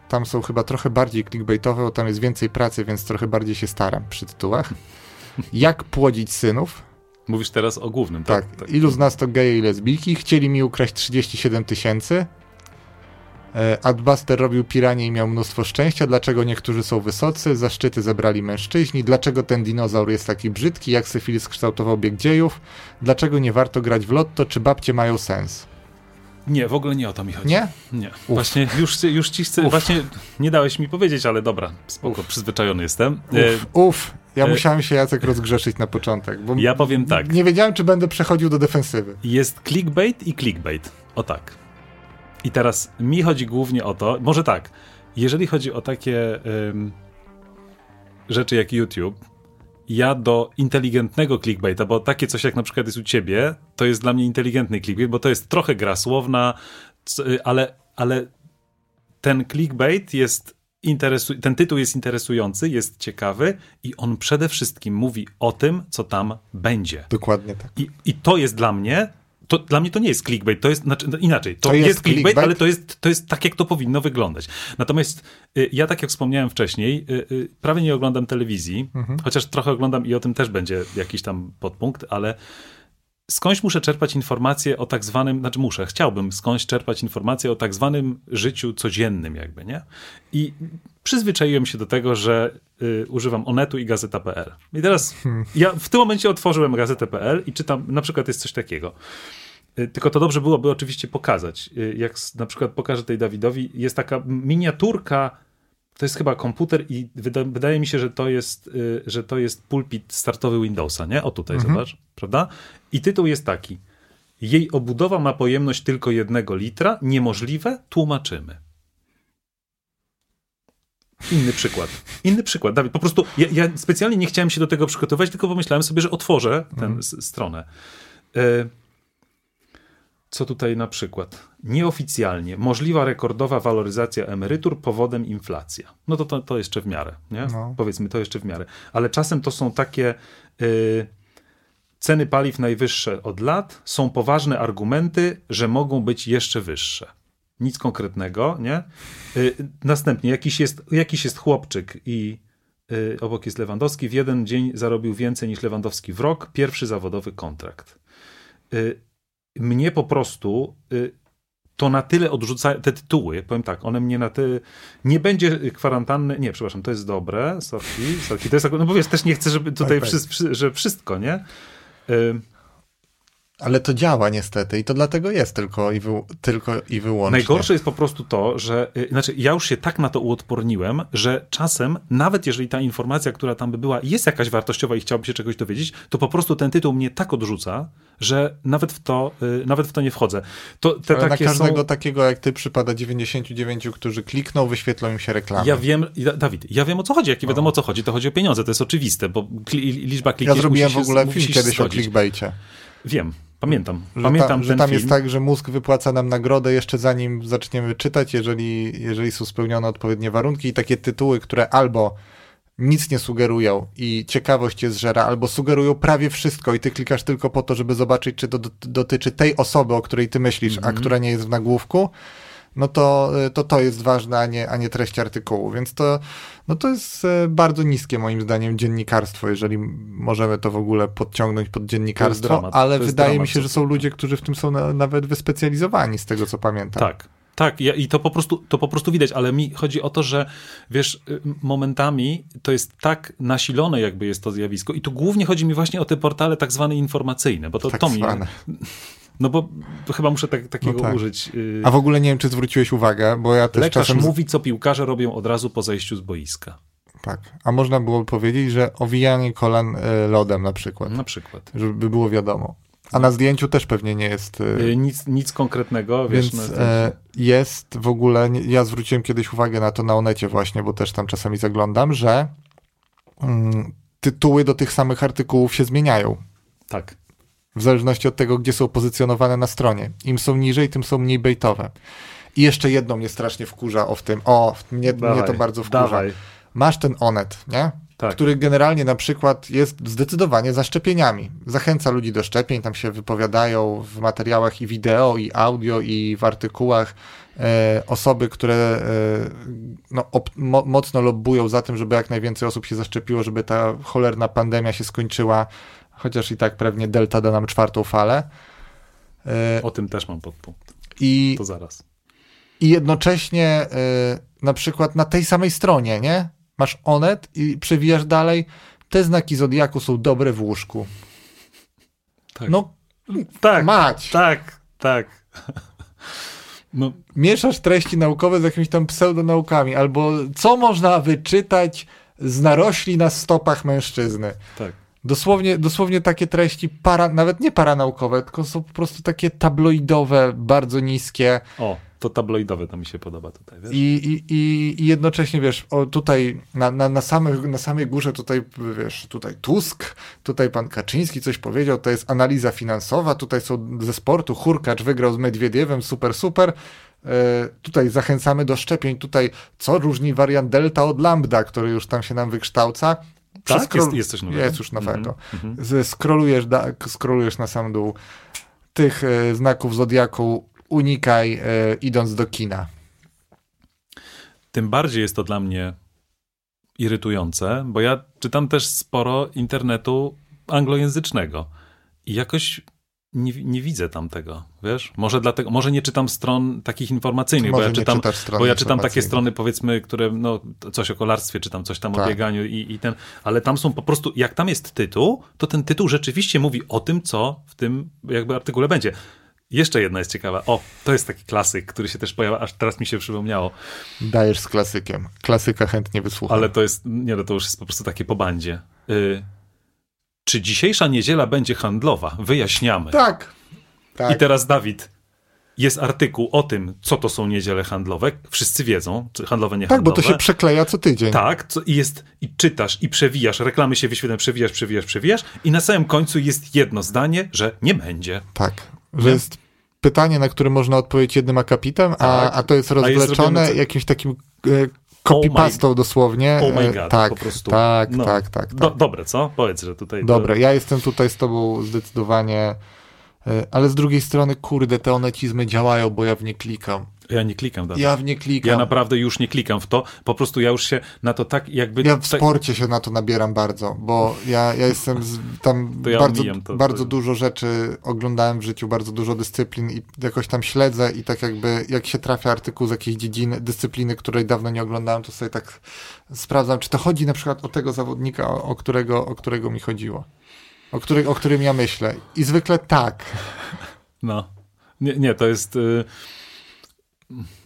tam są chyba trochę bardziej clickbaitowe, bo tam jest więcej pracy, więc trochę bardziej się staram przy tytułach. Jak płodzić synów? Mówisz teraz o głównym, Tak. tak? Ilu z nas to geje i lesbijki? Chcieli mi ukraść 37 tysięcy. E, Adbuster robił piranie i miał mnóstwo szczęścia. Dlaczego niektórzy są wysocy? Zaszczyty zebrali mężczyźni. Dlaczego ten dinozaur jest taki brzydki? Jak syfilis kształtował bieg dziejów? Dlaczego nie warto grać w lotto? Czy babcie mają sens? Nie, w ogóle nie o to mi chodzi. Nie? Nie. Właśnie już, już ci chcę, właśnie nie dałeś mi powiedzieć, ale dobra, spoko, przyzwyczajony jestem. E, Uf, uf. Ja e- musiałem się Jacek rozgrzeszyć na początek, bo Ja powiem tak. nie wiedziałem, czy będę przechodził do defensywy. Jest clickbait i clickbait. O tak. I teraz mi chodzi głównie o to, może tak, jeżeli chodzi o takie ym, rzeczy jak YouTube, ja do inteligentnego clickbaita, bo takie coś jak na przykład jest u ciebie, to jest dla mnie inteligentny clickbait, bo to jest trochę gra słowna, ale, ale ten clickbait jest interesu- ten tytuł jest interesujący, jest ciekawy i on przede wszystkim mówi o tym, co tam będzie. Dokładnie tak. I, I to jest dla mnie to dla mnie to nie jest clickbait, to jest, znaczy, no inaczej, to, To jest jest, clickbait, clickbait? ale to jest, to jest tak, jak to powinno wyglądać. Natomiast y, ja, tak jak wspomniałem wcześniej, y, y, prawie nie oglądam telewizji, Mhm. chociaż trochę oglądam i o tym też będzie jakiś tam podpunkt, ale skądś muszę czerpać informacje o tak zwanym, znaczy muszę, chciałbym skądś czerpać informacje o tak zwanym życiu codziennym jakby, nie? I przyzwyczaiłem się do tego, że y, używam Onetu i Gazeta.pl. I teraz Hmm. ja w tym momencie otworzyłem Gazetę.pl i czytam, na przykład jest coś takiego. Y, Tylko to dobrze byłoby oczywiście pokazać. Y, Jak na przykład pokażę tej Dawidowi, jest taka miniaturka, to jest chyba komputer i wyda, wydaje mi się, że to jest, y, że to jest pulpit startowy Windowsa, nie? O tutaj, zobacz, prawda? I tytuł jest taki. Jej obudowa ma pojemność tylko jednego litra, niemożliwe, tłumaczymy. Inny przykład. Inny przykład. Dawid, po prostu ja, ja specjalnie nie chciałem się do tego przygotować, tylko pomyślałem sobie, że otworzę tę s- stronę. E, co tutaj na przykład? Nieoficjalnie możliwa rekordowa waloryzacja emerytur powodem inflacja. No to, to, to jeszcze w miarę, nie? No. Powiedzmy, to jeszcze w miarę. Ale czasem to są takie y, ceny paliw najwyższe od lat, są poważne argumenty, że mogą być jeszcze wyższe. Nic konkretnego, nie? Y, następnie, jakiś jest, jakiś jest chłopczyk i y, obok jest Lewandowski, w jeden dzień zarobił więcej niż Lewandowski w rok, pierwszy zawodowy kontrakt. Y, mnie po prostu y, to na tyle odrzuca te tytuły, powiem tak, one mnie na tyle, nie będzie kwarantanny, nie, przepraszam, to jest dobre, sorki, sorki, to jest, no bo wiesz, też nie chcę, żeby tutaj, Tak, tak. wszy- wszy- że wszystko, nie? Ale to działa niestety i to dlatego jest tylko i, wy, tylko i wyłącznie. Najgorsze jest po prostu to, że y, znaczy ja już się tak na to uodporniłem, że czasem, nawet jeżeli ta informacja, która tam by była, jest jakaś wartościowa i chciałbym się czegoś dowiedzieć, to po prostu ten tytuł mnie tak odrzuca, że nawet w to, y, nawet w to nie wchodzę. To, te Ale na takie każdego są... takiego jak ty przypada 99, którzy klikną, wyświetlą im się reklamy. Ja wiem, Da- Dawid, ja wiem o co chodzi. Jak nie wiadomo o co chodzi, to chodzi o pieniądze, to jest oczywiste, bo liczba Ja kliknięć zrobiłem w ogóle film kiedyś o zgodzić. clickbaicie. Wiem, pamiętam. Że, Pamiętam ta, że tam film. jest tak, że mózg wypłaca nam nagrodę jeszcze zanim zaczniemy czytać, jeżeli, jeżeli są spełnione odpowiednie warunki i takie tytuły, które albo nic nie sugerują i ciekawość jest żera, albo sugerują prawie wszystko i ty klikasz tylko po to, żeby zobaczyć, czy to dot- dotyczy tej osoby, o której ty myślisz, Mhm. a która nie jest w nagłówku, no to, to to jest ważne, a nie, a nie treść artykułu. Więc to, no to jest e, bardzo niskie moim zdaniem dziennikarstwo, jeżeli możemy to w ogóle podciągnąć pod dziennikarstwo, dramat, ale wydaje mi dramat, się, co że są ludzie, którzy w tym są na, nawet wyspecjalizowani, z tego co pamiętam. Tak. Tak, i to po, prostu, to po prostu widać, ale mi chodzi o to, że wiesz, y, momentami to jest tak nasilone, jakby jest to zjawisko, i tu głównie chodzi mi właśnie o te portale tak zwane informacyjne, bo to, Tak to mi. No bo chyba muszę tak, takiego No tak. użyć. y, A w ogóle nie wiem, czy zwróciłeś uwagę, bo ja też Lekarz czasem... mówi, co piłkarze robią od razu po zejściu z boiska. Tak. A można byłoby powiedzieć, że owijanie kolan e, lodem na przykład, Na przykład. żeby było wiadomo. A na zdjęciu też pewnie nie jest... Y, Nic, nic konkretnego, wiesz. Więc e, jest w ogóle, ja zwróciłem kiedyś uwagę na to na Onecie właśnie, bo też tam czasami zaglądam, że mm, tytuły do tych samych artykułów się zmieniają. tak. W zależności od tego, gdzie są pozycjonowane na stronie. Im są niżej, tym są mniej baitowe. I jeszcze jedno mnie strasznie wkurza o w tym. O, mnie, mnie to bardzo wkurza. Dawaj. Masz ten Onet, nie? Tak. który generalnie na przykład jest zdecydowanie za szczepieniami. Zachęca ludzi do szczepień, tam się wypowiadają w materiałach i wideo, i audio, i w artykułach e, osoby, które e, no, op, mo, mocno lobbują za tym, żeby jak najwięcej osób się zaszczepiło, żeby ta cholerna pandemia się skończyła, chociaż i tak pewnie Delta da nam czwartą falę. O tym też mam podpunkt. I, To zaraz. i jednocześnie e, na przykład na tej samej stronie, nie? Masz Onet i przewijasz dalej, te znaki Zodiaku są dobre w łóżku. Tak. No, tak, mać! tak, tak. No, Mieszasz treści naukowe z jakimiś tam pseudonaukami, albo co można wyczytać z narośli na stopach mężczyzny. tak. Dosłownie, dosłownie takie treści, para, nawet nie paranaukowe, tylko są po prostu takie tabloidowe, bardzo niskie O, to tabloidowe to mi się podoba tutaj, wiesz? i, i, i, jednocześnie, wiesz, o, tutaj na, na, na, samych, na samej górze tutaj, wiesz, tutaj Tusk, tutaj pan Kaczyński coś powiedział, to jest analiza finansowa, tutaj są ze sportu, Hurkacz wygrał z Medwiediewem, super, super. E, tutaj zachęcamy do szczepień, tutaj co różni wariant Delta od Lambda, który już tam się nam wykształca. Tak? Jest, jest coś nowego? Jest już nowego. Mhm, mhm. Z- Scrollujesz, da, scrollujesz na sam dół. tych e, znaków Zodiaku unikaj e, idąc do kina. Tym bardziej jest to dla mnie irytujące, bo ja czytam też sporo internetu anglojęzycznego i jakoś nie, nie widzę tam tego, wiesz? Może dlatego, może nie czytam stron takich informacyjnych, Może bo ja czytam, bo ja czytam takie strony, powiedzmy, które, no, coś o kolarstwie czytam, coś tam o Tak. bieganiu i, i ten, ale tam są po prostu, jak tam jest tytuł, to ten tytuł rzeczywiście mówi o tym, co w tym jakby artykule będzie. Jeszcze jedna jest ciekawa. O, to jest taki klasyk, który się też pojawia, aż teraz mi się przypomniało. Dajesz z klasykiem. Klasyka chętnie wysłucham. Ale to jest, nie no, to już jest po prostu takie po bandzie. Y, czy dzisiejsza niedziela będzie handlowa? Wyjaśniamy. Tak. tak. I teraz Dawid, jest artykuł o tym, co to są niedziele handlowe. Wszyscy wiedzą, czy handlowe, nie tak, bo handlowe. to się przekleja co tydzień. Tak, i jest, i czytasz, i przewijasz, reklamy się wyświetlają, przewijasz, przewijasz, przewijasz i na samym końcu jest jedno zdanie, że nie będzie. Tak, że jest pytanie, na które można odpowiedzieć jednym akapitem, a, Tak. a to jest A jest rozwleczone co- jakimś takim e, copy-pastą dosłownie. Oh my E, god, tak, po prostu. Tak, No. tak, tak. tak. Do, dobre, co? Powiedz, że tutaj... Dobre, ja jestem tutaj z tobą zdecydowanie, ale z drugiej strony, kurde, te onecizmy działają, bo ja w nie klikam. Ja nie klikam, Dawid. Ja w nie klikam. Ja naprawdę już nie klikam w to, po prostu ja już się na to tak jakby... Ja w tak, sporcie się na to nabieram bardzo, bo ja, ja jestem z, tam To ja bardzo, to. bardzo dużo rzeczy oglądałem w życiu, bardzo dużo dyscyplin i jakoś tam śledzę i tak jakby jak się trafia artykuł z jakiejś dziedziny, dyscypliny, której dawno nie oglądałem, to sobie tak sprawdzam, czy to chodzi na przykład o tego zawodnika, o, o, którego, o którego mi chodziło. O, który, o którym ja myślę. I zwykle tak. No. Nie, nie, to jest... Y...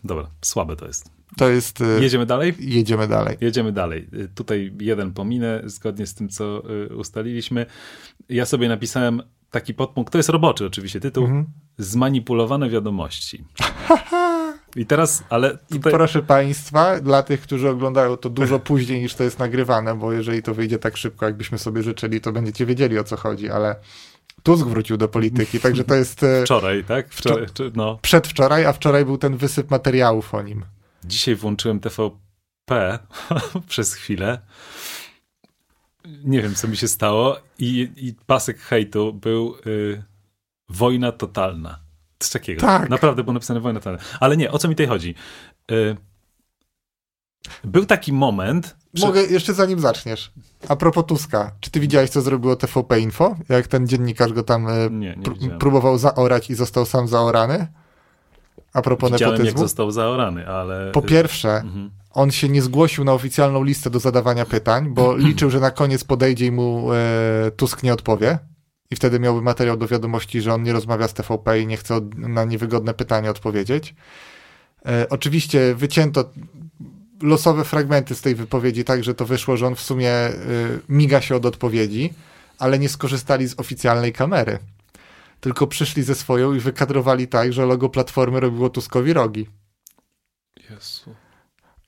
Dobra, słabe to jest. To jest... y, Jedziemy dalej? Jedziemy dalej. Jedziemy dalej. Y, Tutaj jeden pominę, zgodnie z tym, co y, ustaliliśmy. Ja sobie napisałem taki podpunkt, to jest roboczy oczywiście tytuł, Mhm. zmanipulowane wiadomości. I teraz, ale I tutaj... proszę Państwa, dla tych, którzy oglądają to dużo później niż to jest nagrywane, bo jeżeli to wyjdzie tak szybko, jakbyśmy sobie życzyli, to będziecie wiedzieli o co chodzi, ale Tusk wrócił do polityki, także to jest e, Wczoraj, tak? Wczoraj, czy, no. przedwczoraj, a wczoraj był ten wysyp materiałów o nim. Dzisiaj włączyłem TVP przez chwilę. Nie wiem, co mi się stało. I, i pasek hejtu był y, wojna totalna. Coś takiego. Tak. Naprawdę było napisane wojna totalna. Ale nie, o co mi tutaj chodzi? Y, był taki moment. że- Mogę, jeszcze zanim zaczniesz, a propos Tuska, czy ty widziałeś, co zrobiło TVP Info? Jak ten dziennikarz go tam e, Nie, nie widziałem. próbował zaorać i został sam zaorany? A propos Widziałem, jak nepotyzmu? został zaorany, ale... Po pierwsze, Mhm. on się nie zgłosił na oficjalną listę do zadawania pytań, bo liczył, że na koniec podejdzie i mu e, Tusk nie odpowie. I wtedy miałby materiał do wiadomości, że on nie rozmawia z TVP i nie chce na niewygodne pytania odpowiedzieć. E, oczywiście wycięto losowe fragmenty z tej wypowiedzi, tak że to wyszło, że on w sumie e, miga się od odpowiedzi, ale nie skorzystali z oficjalnej kamery. Tylko przyszli ze swoją i wykadrowali tak, że logo Platformy robiło Tuskowi rogi. Jezu.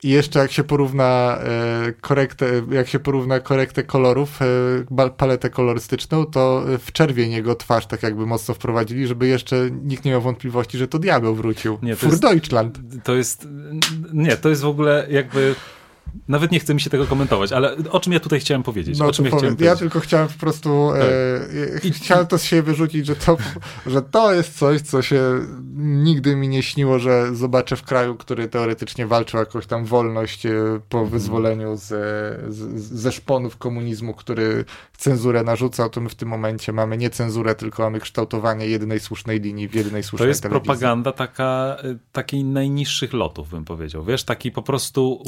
I jeszcze jak się porówna e, korektę, jak się porówna korektę kolorów, e, paletę kolorystyczną, to w czerwień jego twarz tak jakby mocno wprowadzili, żeby jeszcze nikt nie miał wątpliwości, że to diabeł wrócił. Nie, to Fur jest- Deutschland. To jest. Nie, to jest w ogóle jakby. Nawet nie chce mi się tego komentować, ale o czym ja tutaj chciałem powiedzieć? No o czym ja chciałem ja tylko chciałem po prostu e, I- e, chciałem to z siebie wyrzucić, że to, że to jest coś, co się nigdy mi nie śniło, że zobaczę w kraju, który teoretycznie walczył o jakąś tam wolność e, po Mhm. wyzwoleniu z, z, ze szponów komunizmu, który cenzurę narzucał, to my w tym momencie mamy nie cenzurę, tylko mamy kształtowanie jedynej słusznej linii w jedynej słusznej To jest telewizji. propaganda taka, y, takiej najniższych lotów, bym powiedział. Wiesz, taki po prostu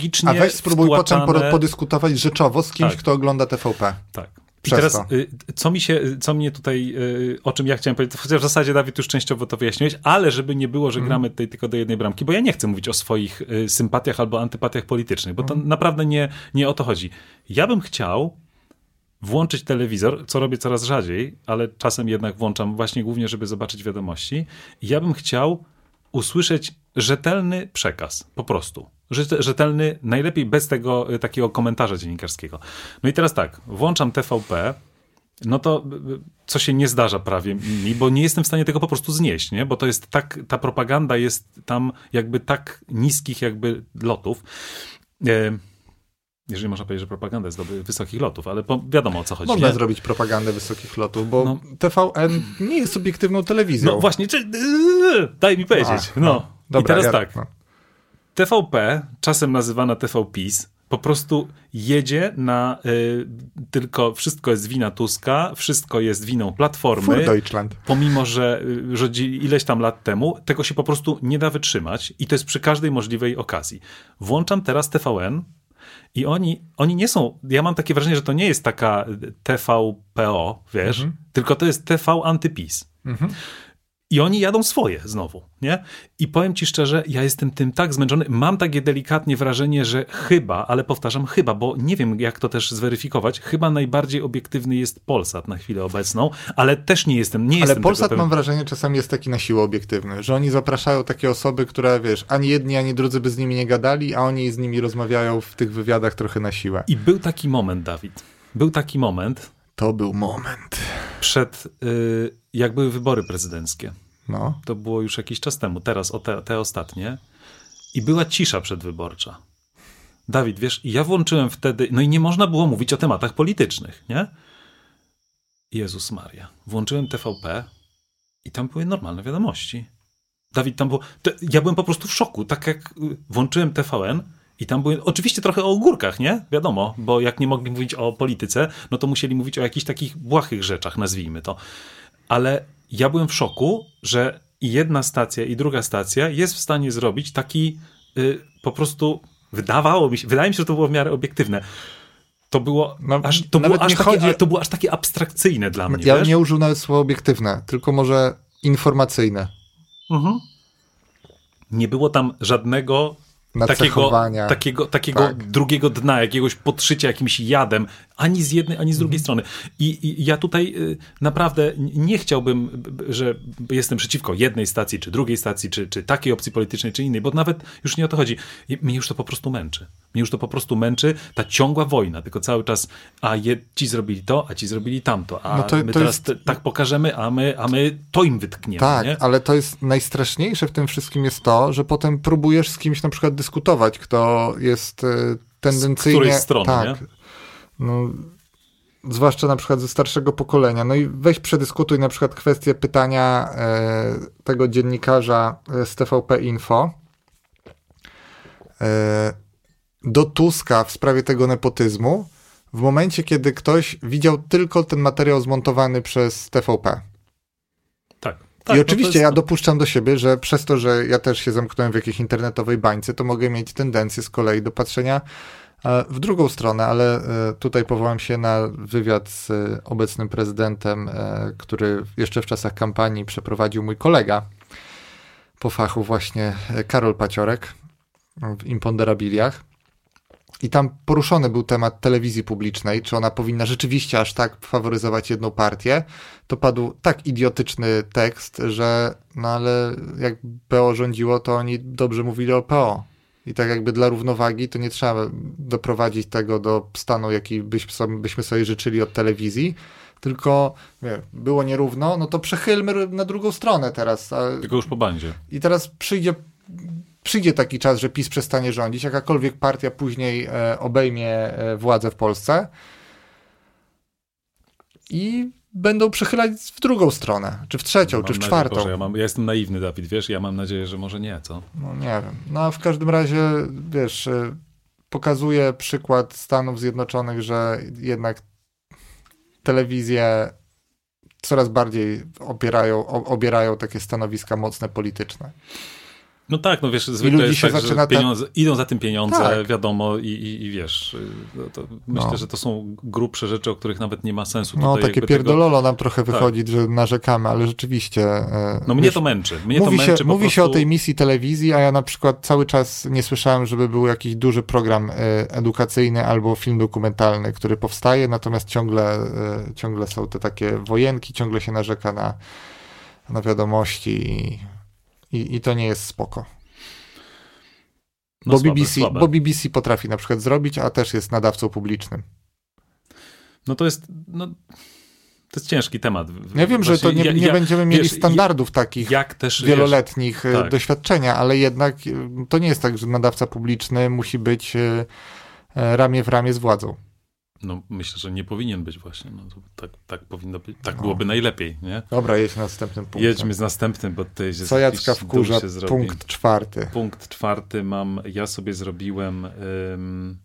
łopatologicznie A weź spróbuj potem podyskutować rzeczowo z kimś, Tak. kto ogląda TVP. Tak. I teraz, to. y, co mi się, co mnie tutaj, y, o czym ja chciałem powiedzieć, chociaż w zasadzie Dawid już częściowo to wyjaśniłeś, ale żeby nie było, Mhm. że gramy tutaj tylko do jednej bramki, bo ja nie chcę mówić o swoich y, sympatiach albo antypatiach politycznych, bo to Mhm. naprawdę nie, nie o to chodzi. Ja bym chciał włączyć telewizor, co robię coraz rzadziej, ale czasem jednak włączam właśnie głównie, żeby zobaczyć wiadomości. Ja bym chciał usłyszeć rzetelny przekaz, po prostu. Rzete- Rzetelny, najlepiej bez tego y, takiego komentarza dziennikarskiego. No i teraz tak, włączam TVP, no to y, y, co się nie zdarza prawie mi, bo nie jestem w stanie tego po prostu znieść, nie? Bo to jest tak, ta propaganda jest tam jakby tak niskich jakby lotów. E, Jeżeli można powiedzieć, że propaganda jest do wysokich lotów, ale wiadomo o co chodzi. Można nie? zrobić propagandę wysokich lotów, bo No. TVN nie jest obiektywną telewizją. No właśnie, czy, daj mi powiedzieć. A, No. no. Dobra, I teraz ja- tak. no. TVP, czasem nazywana TVPiS, po prostu jedzie na y, tylko wszystko jest wina Tuska, wszystko jest winą Platformy. Für Deutschland. Pomimo, że y, rządzi ileś tam lat temu, tego się po prostu nie da wytrzymać i to jest przy każdej możliwej okazji. Włączam teraz TVN i oni, oni nie są, ja mam takie wrażenie, że to nie jest taka TVPO, wiesz, tylko to jest TV antypis. I oni jadą swoje znowu, nie? I powiem ci szczerze, ja jestem tym tak zmęczony. Mam takie delikatnie wrażenie, że chyba, ale powtarzam chyba, bo nie wiem jak to też zweryfikować, chyba najbardziej obiektywny jest Polsat na chwilę obecną, ale też nie jestem, nie Ale jestem Polsat mam wrażenie czasami jest taki na siłę obiektywny, że oni zapraszają takie osoby, które wiesz, ani jedni, ani drudzy by z nimi nie gadali, a oni z nimi rozmawiają w tych wywiadach trochę na siłę. I był taki moment, Dawid. Był taki moment To był moment. Przed, y, jak były wybory prezydenckie. No. To było już jakiś czas temu, teraz o te, te ostatnie. I była cisza przedwyborcza. Dawid, wiesz, ja włączyłem wtedy, no i nie można było mówić o tematach politycznych, nie? Jezus Maria. Włączyłem TVP i tam były normalne wiadomości. Dawid, tam było. Ja byłem po prostu w szoku. Tak jak y, włączyłem TVN i tam były. Oczywiście trochę o ogórkach, nie? Wiadomo, bo jak nie mogli mówić o polityce, no to musieli mówić o jakichś takich błahych rzeczach, nazwijmy to. Ale ja byłem w szoku, że i jedna stacja, i druga stacja jest w stanie zrobić taki y, po prostu. Wydawało mi się, wydaje mi się, że to było w miarę obiektywne. To było, No, aż, to było, aż takie, chodzi- to było aż takie abstrakcyjne dla mnie. Ja wiesz? nie użył nawet słowa obiektywne, tylko może informacyjne. Mhm. Nie było tam żadnego takiego, takiego, takiego Tak. drugiego dna, jakiegoś podszycia jakimś jadem, ani z jednej, ani z drugiej strony. I, I ja tutaj y, naprawdę nie chciałbym, że jestem przeciwko jednej stacji, czy drugiej stacji, czy, czy takiej opcji politycznej, czy innej, bo nawet już nie o to chodzi. Mnie już to po prostu męczy. Mnie już to po prostu męczy ta ciągła wojna, tylko cały czas, a je, ci zrobili to, a ci zrobili tamto, a No to- my to teraz jest- tak pokażemy, a my, a my to im wytkniemy. Tak, nie? ale to jest najstraszniejsze w tym wszystkim jest to, że potem próbujesz z kimś na przykład dyskutować, kto jest e, tendencyjnie... której strony, tak, nie? No, zwłaszcza na przykład ze starszego pokolenia. No i weź przedyskutuj na przykład kwestię pytania e, tego dziennikarza z TVP Info e, do Tuska w sprawie tego nepotyzmu w momencie, kiedy ktoś widział tylko ten materiał zmontowany przez TVP. Tak. I no to oczywiście jest- ja dopuszczam do siebie, że przez to, że ja też się zamknąłem w jakiejś internetowej bańce, to mogę mieć tendencję z kolei do patrzenia e, w drugą stronę, ale e, tutaj powołam się na wywiad z e, obecnym prezydentem, który jeszcze w czasach kampanii przeprowadził mój kolega po fachu właśnie Karol Paciorek w Imponderabiliach. I tam poruszony był temat telewizji publicznej, czy ona powinna rzeczywiście aż tak faworyzować jedną partię. To padł tak idiotyczny tekst, że no ale jak PO rządziło, to oni dobrze mówili o PO. I tak jakby dla równowagi to nie trzeba doprowadzić tego do stanu, jaki byśmy sobie życzyli od telewizji, tylko wie, było nierówno, no to przechylmy na drugą stronę teraz. Tylko już po bandzie. i teraz przyjdzie, przyjdzie taki czas, że PiS przestanie rządzić, jakakolwiek partia później e, obejmie e, władzę w Polsce i będą przechylać w drugą stronę, czy w trzecią, Mam czy w czwartą. Boże, ja, mam, ja jestem naiwny, Dawid, wiesz? Ja mam nadzieję, że może nie, co? No nie wiem. No a w każdym razie, wiesz, e, pokazuje przykład Stanów Zjednoczonych, że jednak telewizje coraz bardziej opierają, obierają takie stanowiska mocne polityczne. No tak, no wiesz, zwykle jest się tak, zaczyna że pieniądze, idą za tym pieniądze, Tak. wiadomo, i, i, i wiesz, no myślę, No. że to są grubsze rzeczy, o których nawet nie ma sensu No, takie jakby tego- pierdololo nam trochę wychodzi, że narzekamy, ale rzeczywiście. e, No mnie wiesz, to męczy. Mnie mówi to się, męczy po mówi się o prostu- tej misji telewizji, a ja na przykład cały czas nie słyszałem, żeby był jakiś duży program e, edukacyjny albo film dokumentalny, który powstaje, natomiast ciągle, e, ciągle są te takie wojenki, ciągle się narzeka na, na wiadomości i, i, i to nie jest spoko. no, bo, słabe, BBC, słabe. bo BBC potrafi na przykład zrobić, a też jest nadawcą publicznym. No to jest, no, to jest ciężki temat. Ja wiem, że to Właśnie nie, ja- nie ja- będziemy mieli wiesz, standardów takich Jak też, wieloletnich e, tak. doświadczenia, ale jednak e, to nie jest tak, że nadawca publiczny musi być e, e, ramię w ramię z władzą. No myślę, że nie powinien być właśnie. No, tak, tak powinno być. Tak no. byłoby najlepiej, nie? Dobra, jedź następnym punktem. Jedźmy z następnym, bo tutaj się Co Jacka wkurza, punkt czwarty. Punkt czwarty mam, ja sobie zrobiłem um,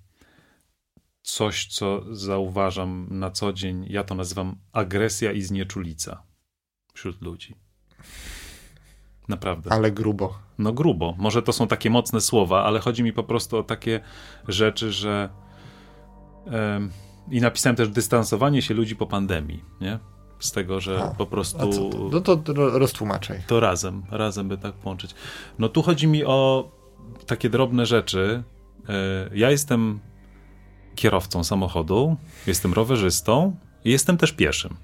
coś, co zauważam na co dzień. Ja to nazywam agresja i znieczulica wśród ludzi. Naprawdę. Ale grubo. No grubo. Może to są takie mocne słowa, ale chodzi mi po prostu o takie rzeczy, że um, i napisałem też dystansowanie się ludzi po pandemii, nie? Z tego, że a, po prostu. To? No to roztłumaczaj. To razem, razem by tak połączyć. No tu chodzi mi o takie drobne rzeczy. E, ja jestem kierowcą samochodu, jestem rowerzystą i jestem też pieszym.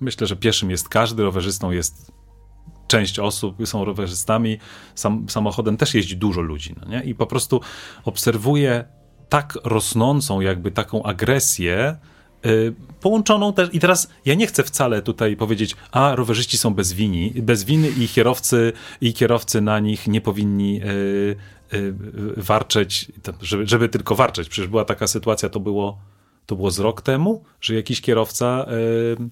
Myślę, że pieszym jest każdy, rowerzystą jest część osób, są rowerzystami, sam, samochodem też jeździ dużo ludzi. No nie? I po prostu obserwuję tak rosnącą jakby taką agresję, yy, połączoną też, i teraz ja nie chcę wcale tutaj powiedzieć, a rowerzyści są bez wini, bez winy i kierowcy, i kierowcy na nich nie powinni yy, yy, warczeć, żeby, żeby, tylko warczeć. Przecież była taka sytuacja, to było, to było z rok temu, że jakiś kierowca y,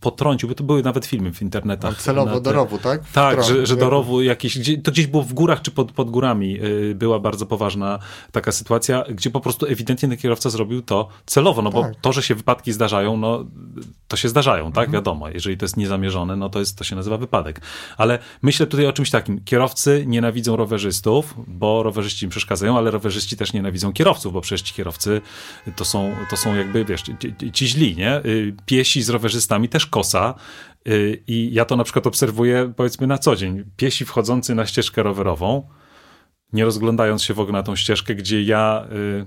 potrącił, bo to były nawet filmy w internetach. celowo te... do rowu, tak? W tak, że, że do rowu jakiś, gdzie, to gdzieś było w górach czy pod, pod górami e, była bardzo poważna taka sytuacja, gdzie po prostu ewidentnie ten kierowca zrobił to celowo, no tak. bo to, że się wypadki zdarzają, no to się zdarzają, tak? Mhm. Wiadomo, jeżeli to jest niezamierzone, no to, jest, to się nazywa wypadek. Ale myślę tutaj o czymś takim. Kierowcy nienawidzą rowerzystów, bo rowerzyści im przeszkadzają, ale rowerzyści też nienawidzą kierowców, bo przecież ci kierowcy to są, to są jakby, wiesz, ci, ci źli, nie? Y, piesi z rowerzystami rowerzystami też kosa. Y, I ja to na przykład obserwuję powiedzmy na co dzień. Piesi wchodzący na ścieżkę rowerową, nie rozglądając się w ogóle na tą ścieżkę, gdzie ja, y,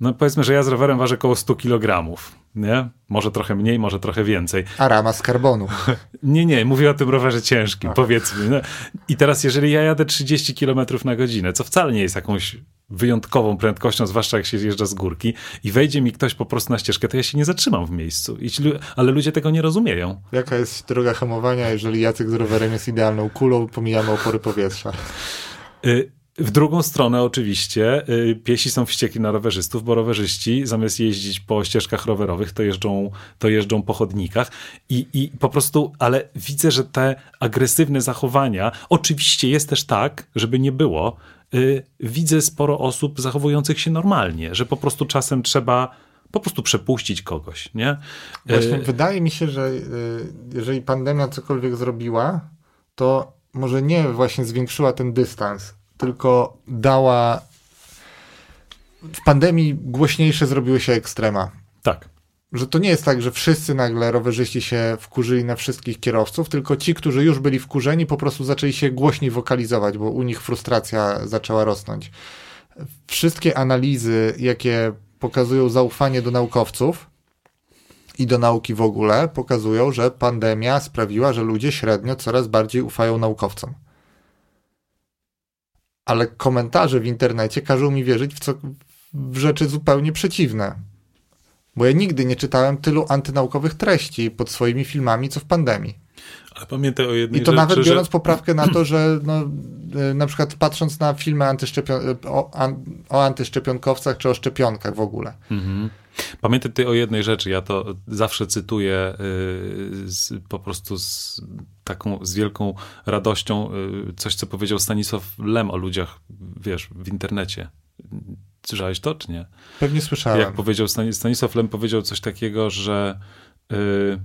no powiedzmy, że ja z rowerem ważę około 100 kg, nie? Może trochę mniej, może trochę więcej. A rama z karbonu. nie, nie, mówię o tym rowerze ciężkim, Ach. powiedzmy. No. I teraz jeżeli ja jadę 30 km na godzinę, co wcale nie jest jakąś wyjątkową prędkością, zwłaszcza jak się zjeżdża z górki i wejdzie mi ktoś po prostu na ścieżkę, to ja się nie zatrzymam w miejscu. ale ludzie tego nie rozumieją. Jaka jest droga hamowania, jeżeli Jacek z rowerem jest idealną kulą, pomijamy opory powietrza? Y w drugą stronę oczywiście y, piesi są wściekli na rowerzystów, bo rowerzyści zamiast jeździć po ścieżkach rowerowych, to jeżdżą, to jeżdżą po chodnikach I, i po prostu, ale widzę, że te agresywne zachowania, oczywiście jest też tak, żeby nie było, Y, widzę sporo osób zachowujących się normalnie, że po prostu czasem trzeba po prostu przepuścić kogoś, nie? Właśnie y, wydaje mi się, że jeżeli pandemia cokolwiek zrobiła, to może nie właśnie zwiększyła ten dystans, tylko dała w pandemii głośniejsze zrobiły się ekstrema. Tak że to nie jest tak, że wszyscy nagle rowerzyści się wkurzyli na wszystkich kierowców, tylko ci, którzy już byli wkurzeni, po prostu zaczęli się głośniej wokalizować, bo u nich frustracja zaczęła rosnąć. Wszystkie analizy, jakie pokazują zaufanie do naukowców i do nauki w ogóle, pokazują, że pandemia sprawiła, że ludzie średnio coraz bardziej ufają naukowcom. Ale komentarze w internecie każą mi wierzyć w, co, w rzeczy zupełnie przeciwne bo ja nigdy nie czytałem tylu antynaukowych treści pod swoimi filmami, co w pandemii. Ale pamiętaj o jednej I to rzeczy, nawet biorąc że... poprawkę na to, że no, y, na przykład patrząc na filmy antyszczepion... O, an... o antyszczepionkowcach czy o szczepionkach w ogóle. Mhm. Pamiętaj ty o jednej rzeczy, ja to zawsze cytuję yy, z, po prostu z taką, z wielką radością yy, coś, co powiedział Stanisław Lem o ludziach, wiesz, w internecie. Słyszałeś to, czy nie? Pewnie słyszałem. Jak powiedział Stanisław Lem, powiedział coś takiego, że yy,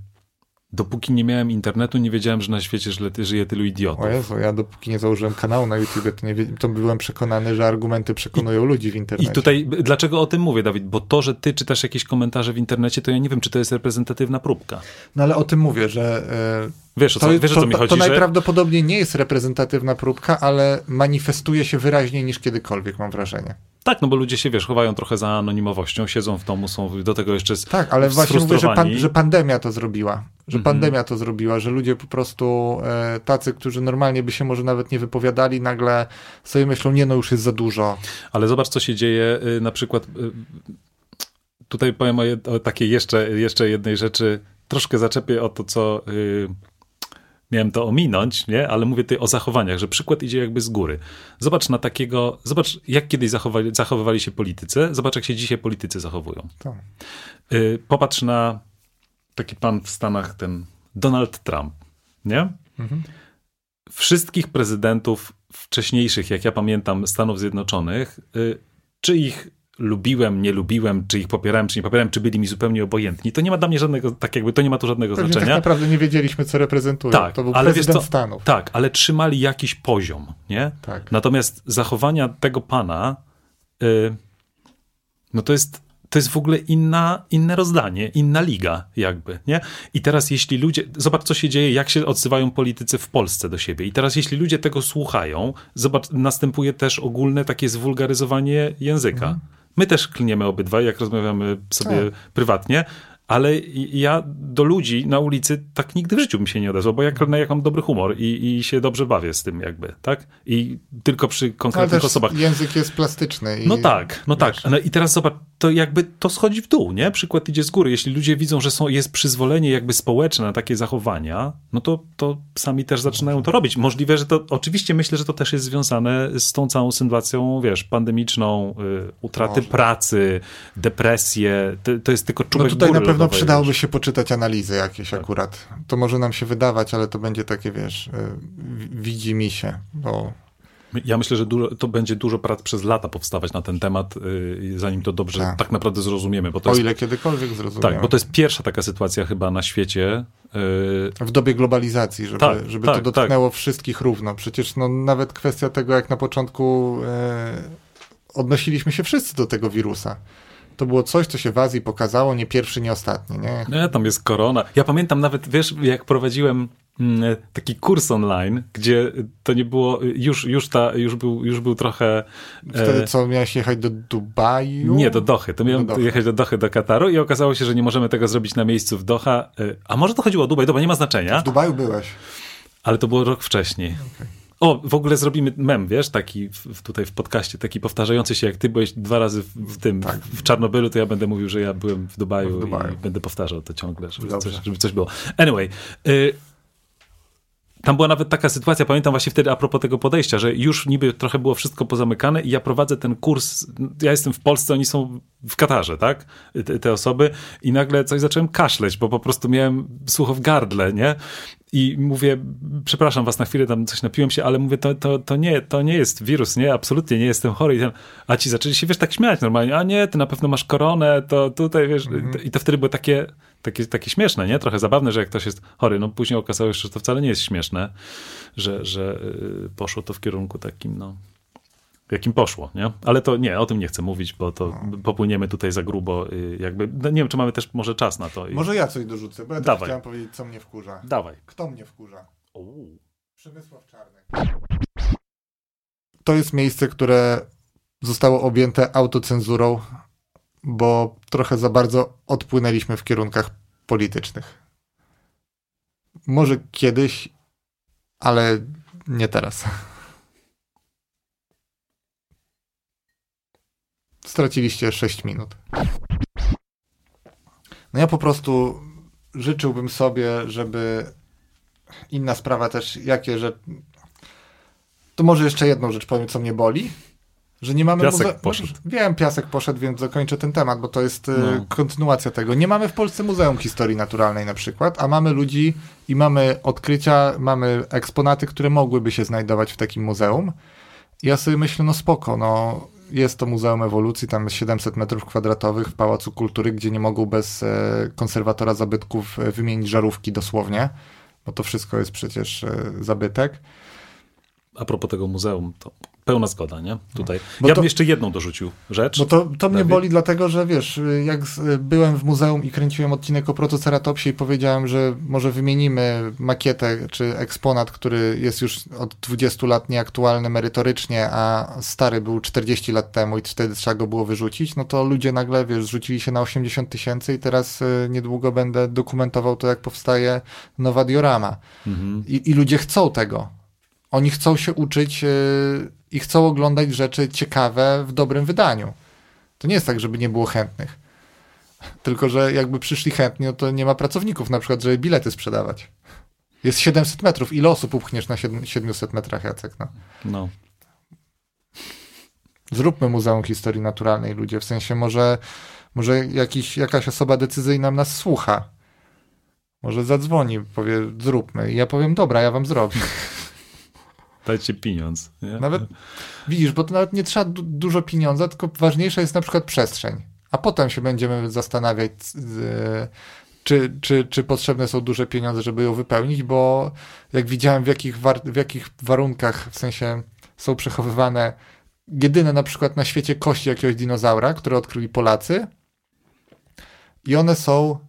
dopóki nie miałem internetu, nie wiedziałem, że na świecie żyje tylu idiotów. O Jezu, ja dopóki nie założyłem kanału na YouTube, to, nie, to byłem przekonany, że argumenty przekonują I, ludzi w internecie. I tutaj, dlaczego o tym mówię, Dawid? Bo to, że ty czytasz jakieś komentarze w internecie, to ja nie wiem, czy to jest reprezentatywna próbka. No ale o tym mówię, że... Yy, wiesz, o co, to, wiesz, o co mi chodzi? To, to że... najprawdopodobniej nie jest reprezentatywna próbka, ale manifestuje się wyraźniej niż kiedykolwiek, mam wrażenie. Tak, no bo ludzie się, wiesz, chowają trochę za anonimowością, siedzą w domu, są do tego jeszcze Tak, ale właśnie mówię, że, pan, że pandemia to zrobiła. Że mm -hmm. pandemia to zrobiła, że ludzie po prostu e, tacy, którzy normalnie by się może nawet nie wypowiadali, nagle sobie myślą, nie no, już jest za dużo. Ale zobacz, co się dzieje y, na przykład... Y, tutaj powiem o, o takiej jeszcze, jeszcze jednej rzeczy. Troszkę zaczepię o to, co... Y, miałem to ominąć, nie? ale mówię tutaj o zachowaniach, że przykład idzie jakby z góry. Zobacz na takiego, zobacz jak kiedyś zachowali, zachowywali się politycy, zobacz jak się dzisiaj politycy zachowują. Tak. Y, popatrz na taki pan w Stanach, ten Donald Trump, nie? Mhm. Wszystkich prezydentów wcześniejszych, jak ja pamiętam, Stanów Zjednoczonych, y, czy ich lubiłem, nie lubiłem, czy ich popierałem, czy nie popierałem, czy byli mi zupełnie obojętni, to nie ma dla mnie żadnego, tak jakby to nie ma tu żadnego Pewnie znaczenia. tak naprawdę nie wiedzieliśmy, co reprezentują. Tak, to był ale prezydent co, Stanów. Tak, ale trzymali jakiś poziom, nie? Tak. Natomiast zachowania tego pana, y, no to jest, to jest w ogóle inna, inne rozdanie, inna liga jakby, nie? I teraz jeśli ludzie, zobacz co się dzieje, jak się odzywają politycy w Polsce do siebie i teraz jeśli ludzie tego słuchają, zobacz, następuje też ogólne takie zwulgaryzowanie języka. Mhm. My też klniemy obydwaj, jak rozmawiamy sobie Tak. prywatnie, ale ja do ludzi na ulicy tak nigdy w życiu bym się nie odezwał, bo ja klnę, jak mam dobry humor i, i się dobrze bawię z tym jakby, tak? I tylko przy Ale konkretnych też osobach. język jest plastyczny. I, No tak, no wiesz, tak. No i teraz zobacz, to jakby to schodzi w dół, nie? Przykład idzie z góry. Jeśli ludzie widzą, że są, jest przyzwolenie jakby społeczne na takie zachowania, no to, to sami też zaczynają to robić. Możliwe, że to, oczywiście myślę, że to też jest związane z tą całą sytuacją, wiesz, pandemiczną, y, utraty Może. pracy, depresję, to, to jest tylko No czubek tutaj góry na pewno przydałoby wiesz. się poczytać analizy jakieś Tak. akurat. To może nam się wydawać, ale to będzie takie, wiesz, y, wi- widzi mi się, bo Ja myślę, że dużo, to będzie dużo prac przez lata powstawać na ten temat, y, zanim to dobrze tak, Tak. naprawdę zrozumiemy, bo to o jest ile kiedykolwiek zrozumiałem. Tak, bo to jest pierwsza taka sytuacja chyba na świecie. y, W dobie globalizacji, żeby, Tak, żeby tak, to dotknęło wszystkich równo. Przecież no, nawet kwestia tego, jak na początku e, odnosiliśmy się wszyscy do tego wirusa. To było coś, co się w Azji pokazało, nie pierwszy, nie ostatni. Nie? Nie, tam jest korona. Ja pamiętam nawet, wiesz, jak prowadziłem mm, taki kurs online, gdzie to nie było, już, już, ta, już, był, już był trochę... Wtedy e, co, miałeś jechać do Dubaju? Nie, do Dochy. To miałem Do Dochy. jechać do Dochy, do Kataru i okazało się, że nie możemy tego zrobić na miejscu w Doha. e, A może to chodziło o Dubaj? Dobra, nie ma znaczenia, W Dubaju byłeś. ale to było rok wcześniej. O, w ogóle zrobimy mem, wiesz, taki w, tutaj w podcaście, taki powtarzający się, jak ty byłeś dwa razy w, w tym, Tak. w Czarnobylu, to ja będę mówił, że ja byłem w Dubaju, W Dubaju. i będę powtarzał to ciągle, żeby Dobrze. coś, żeby coś było. Anyway, y, tam była nawet taka sytuacja, pamiętam właśnie wtedy a propos tego podejścia, że już niby trochę było wszystko pozamykane i ja prowadzę ten kurs, ja jestem w Polsce, oni są w Katarze, tak? Te, te osoby i nagle coś zacząłem kaszleć, bo po prostu miałem słuch w gardle, nie? I mówię, przepraszam was na chwilę, tam coś napiłem się, ale mówię, to, to, to, nie, to nie jest wirus, nie, absolutnie nie jestem chory. I ten, a ci zaczęli się, wiesz, tak śmiać normalnie, a nie, ty na pewno masz koronę, to tutaj, wiesz, i to wtedy było takie, takie, takie śmieszne, nie? Trochę zabawne, że jak ktoś jest chory, no później okazało się, że to wcale nie jest śmieszne, że, że y, poszło to w kierunku takim, no, jakim poszło, nie? Ale to nie, o tym nie chcę mówić, bo to popłyniemy tutaj za grubo, y, jakby, no nie wiem, czy mamy też może czas na to. Może ja coś dorzucę, bo ja też Dawaj. chciałem powiedzieć, co mnie wkurza. Dawaj. Kto mnie wkurza? Uuu. Przemysław Czarnek. To jest miejsce, które zostało objęte autocenzurą, bo trochę za bardzo odpłynęliśmy w kierunkach politycznych. Może kiedyś, ale nie teraz. Straciliście 6 minut. No ja po prostu życzyłbym sobie, żeby inna sprawa też, jakie, że to może jeszcze jedną rzecz powiem, co mnie boli, że nie mamy... Piasek muze- poszedł. Wiem, Piasek poszedł, więc zakończę ten temat, bo to jest e, No. kontynuacja tego. Nie mamy w Polsce Muzeum Historii Naturalnej na przykład, a mamy ludzi i mamy odkrycia, mamy eksponaty, które mogłyby się znajdować w takim muzeum. I ja sobie myślę, no spoko, no jest to Muzeum Ewolucji, tam jest 700 metrów kwadratowych w Pałacu Kultury, gdzie nie mogą bez e, konserwatora zabytków e, wymienić żarówki dosłownie, bo to wszystko jest przecież e, zabytek. A propos tego muzeum, to pełna zgoda, nie? Tutaj. Bo ja to- bym jeszcze jedną dorzucił rzecz. Bo to, to mnie boli dlatego, że wiesz, jak z, byłem w muzeum i kręciłem odcinek o protoceratopsie i powiedziałem, że może wymienimy makietę czy eksponat, który jest już od 20 lat nieaktualny merytorycznie, a stary był 40 lat temu i wtedy trzeba go było wyrzucić, no to ludzie nagle, wiesz, zrzucili się na 80 tysięcy i teraz y, niedługo będę dokumentował to, jak powstaje nowa diorama. Mhm. I, I ludzie chcą tego. Oni chcą się uczyć yy, i chcą oglądać rzeczy ciekawe w dobrym wydaniu. To nie jest tak, żeby nie było chętnych. Tylko, że jakby przyszli chętni, no to nie ma pracowników na przykład, żeby bilety sprzedawać. Jest 700 metrów. Ile osób upchniesz na 700 metrach, Jacek? No. no. Zróbmy Muzeum Historii Naturalnej, ludzie. W sensie może, może jakiś, jakaś osoba decyzyjna nas słucha. Może zadzwoni, powie, zróbmy. I ja powiem, dobra, ja wam zrobię. Dajcie pieniądz. Nie? Nawet, widzisz, bo to nawet nie trzeba du dużo pieniądza, tylko ważniejsza jest na przykład przestrzeń. A potem się będziemy zastanawiać, czy, czy, czy potrzebne są duże pieniądze, żeby ją wypełnić, bo jak widziałem, w jakich, w jakich warunkach, w sensie są przechowywane jedyne na przykład na świecie kości jakiegoś dinozaura, które odkryli Polacy. I one są,